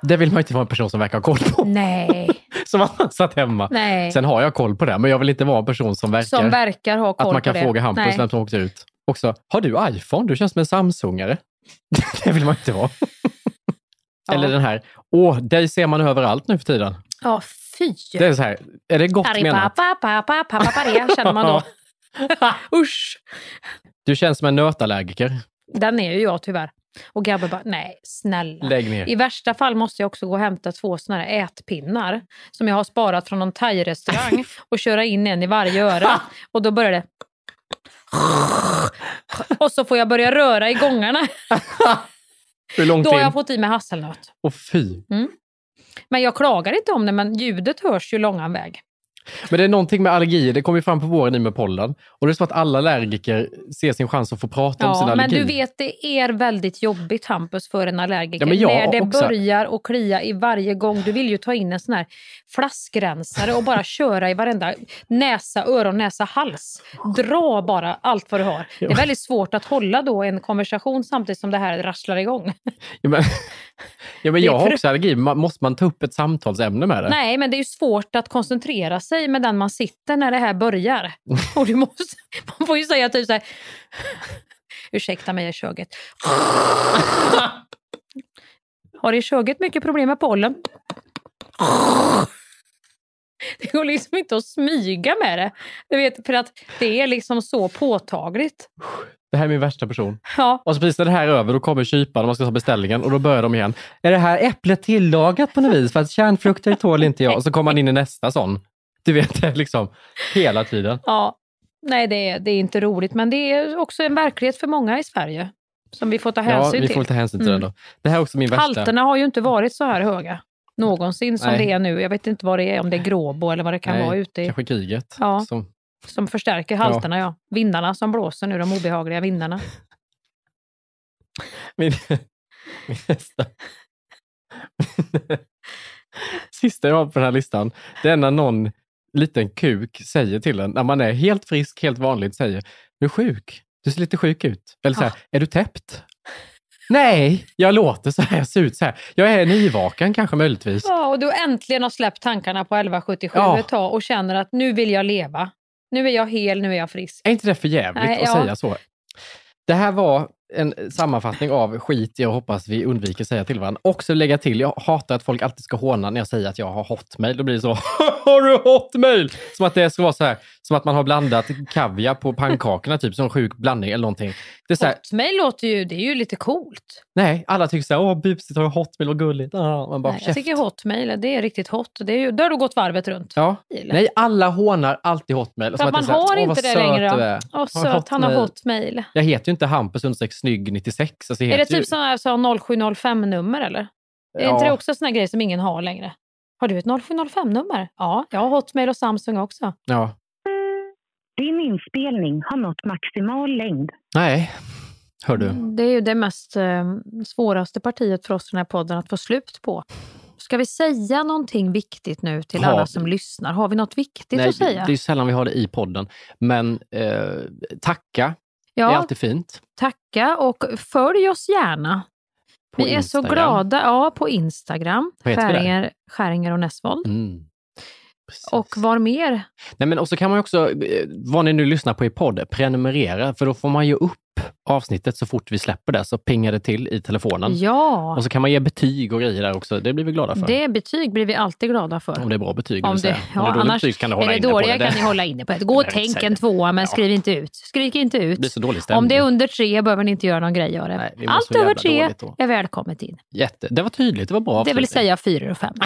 Det vill man inte vara en person som verkar ha koll på. Nej. (laughs) Som att man satt hemma. Nej. Sen har jag koll på det, men jag vill inte vara en person som verkar... Som verkar ha koll Att man kan på det. fråga Hampus vem som åkte ut. Också, har du iPhone? Du känns som en Samsungare. (laughs) det vill man inte vara. (laughs) Eller den här, åh, dig ser man överallt nu för tiden. Ja, fy. Det är så här, är det gott menat? känner man då. (laughs) Usch. Du känns som en nötallergiker. Den är ju jag tyvärr. Och Gabbe bara, nej snälla. Lägg ner. I värsta fall måste jag också gå och hämta två såna här ätpinnar som jag har sparat från någon thai-restaurang och köra in en i varje öra. Och då börjar det... (laughs) Och så får jag börja röra i gångarna. (laughs) Hur långt Då har in? jag fått i mig hasselnöt. Åh fy. Mm. Men jag klagar inte om det, men ljudet hörs ju långan väg. Men det är någonting med allergier, det kommer ju fram på våren nu med pollen. Och det är så att alla allergiker ser sin chans att få prata om sin Ja, men du vet, det är väldigt jobbigt Hampus för en allergiker. Ja, när det också. börjar och klia i varje gång. Du vill ju ta in en sån här flaskrensare och bara köra i varenda näsa, öron, näsa, hals. Dra bara allt vad du har. Det är väldigt svårt att hålla då en konversation samtidigt som det här rasslar igång. Ja, men, (laughs) ja, men Det jag har också allergi. Måste man ta upp ett samtalsämne med det? Nej, men det är svårt att koncentrera sig med den man sitter när det här börjar. (laughs) Och du måste, man får ju säga typ så här... (laughs) Ursäkta mig, jag är köget. (laughs) Har i köget mycket problem med pollen? Det går liksom inte att smyga med det. Du vet, för att det är liksom så påtagligt. Det här är min värsta person. Ja. Och så precis när det här är över, då kommer kyparen och man ska ta beställningen och då börjar de igen. Är det här äpplet tillagat på något vis? För att kärnfrukter tål inte jag. Och så kommer man in i nästa sån. Du vet, det liksom hela tiden. Ja, nej det är, det är inte roligt, men det är också en verklighet för många i Sverige som vi får ta Ja, hänsyn vi till. får ta hänsyn till Mm. den då. Det här är också min värsta. Halterna har ju inte varit så här höga någonsin som Nej. det är nu. Jag vet inte vad det är, om det är gråbo eller vad det kan Nej, vara ute i. Kanske kriget. Ja. Som, Som förstärker halterna, ja. Vindarna som blåser nu, de obehagliga vindarna. (laughs) min, min nästa. (laughs) Sista jag har på den här listan, det är när någon liten kuk säger till en, när man är helt frisk, helt vanligt, säger du är sjuk, du ser lite sjuk ut. Eller så här, är du täppt? Nej, jag låter så här, jag ser ut så här. Jag är nyvaken kanske möjligtvis. Ja, och du äntligen har släppt tankarna på 1177 Ja. ett tag och känner att nu vill jag leva. Nu är jag hel, nu är jag frisk. Är inte det för jävligt Nej, att ja. säga så? Det här var en sammanfattning av skit jag hoppas vi undviker säga till varandra. Också lägga till, jag hatar att folk alltid ska håna när jag säger att jag har hotmail. Då blir det så, (laughs) har du hotmail? Som att det ska vara så här, som att man har blandat kaviar på pannkakorna, typ som sjuk blandning eller någonting. Det är så här, Hotmail låter ju, det är ju lite coolt. nej, alla tycker så här, åh busigt, har du hotmail och gulligt. Ah, man bara, Nej, jag käft. tycker hotmail, det är riktigt hot. Det är ju, då har du gått varvet runt. Ja. Gillar. Nej, alla hånar alltid hotmail. För Som att man det är så här, har "Åh, inte vad det söt längre. du då. är. Åh, Har söt, han har hotmail." Jag heter ju inte Hampus understreck snygg 96. Alltså, jag Är det heter ju- typ sån här så 0705-nummer eller? Är inte det också en sån här grej som ingen har längre? Har du ett 0705-nummer? Ja, jag har Hotmail och Samsung också. Ja. Din inspelning har nått maximal längd. Nej, hör du. Det är ju det mest eh, svåraste partiet för oss i den här podden att få slut på. Ska vi säga någonting viktigt nu till Ja. alla som lyssnar? Har vi något viktigt Nej, att säga? det är sällan vi har det i podden. Men eh, tacka Ja. är alltid fint. Tacka och följ oss gärna. På vi är så Instagram. glada. Ja, på Instagram. Skäringer, Skäringer och Näsvold. Mm. Och var mer? Nej, men och så kan man också, eh, vad ni nu lyssnar på i podd, prenumerera, för då får man ju upp avsnittet så fort vi släpper det, så pingar det till i telefonen. Ja, Och så kan man ge betyg och grejer där också. Det blir vi glada för. det betyg blir vi alltid glada för. Om det är bra betyg, Om det, säga. Om ja, det är annars betyg kan du hålla är det dåliga kan ni hålla inne på det. Gå och tänk en tvåa, men Ja. skriv inte ut. Skrik inte ut. Det så dålig stämning. Om det är under tre behöver ni inte göra någon grej av det. mår Allt över tre är välkommet in. Jätte. Det var tydligt, det var bra Det vill säga fyra och fem. (laughs)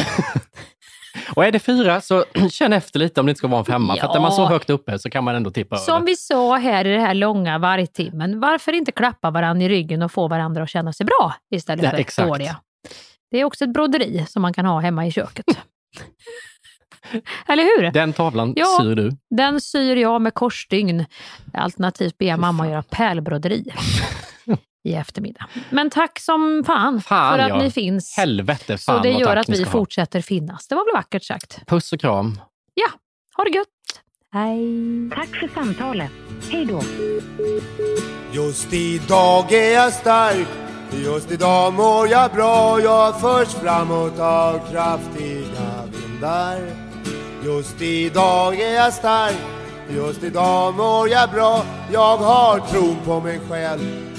Och är det fyra så (clears throat) känn efter lite om det inte ska vara en femma. För att är man så Ja. högt uppe så kan man ändå tippa Som över. vi sa här i den här långa vargtimmen, varför inte klappa varandra i ryggen och få varandra att känna sig bra istället Ja, för exakt. dåliga? Det är också ett broderi som man kan ha hemma i köket. (laughs) Eller hur? Den tavlan Ja. syr du. Den syr jag med korsstygn. Alternativt ber jag mamma göra pärlbroderi (laughs) i eftermiddag. Men tack som fan, Fan, för att ja. ni finns. Helvete, Så fan det vad gör att vi ha. fortsätter finnas. Det var väl vackert sagt? Puss och kram. Ja, ha det gött. Hej. Tack för samtalet. Hej då. Just idag är jag stark Just idag mår jag bra Jag förs framåt av kraftiga vindar Just idag är jag stark Just idag mår jag bra Jag har tron på mig själv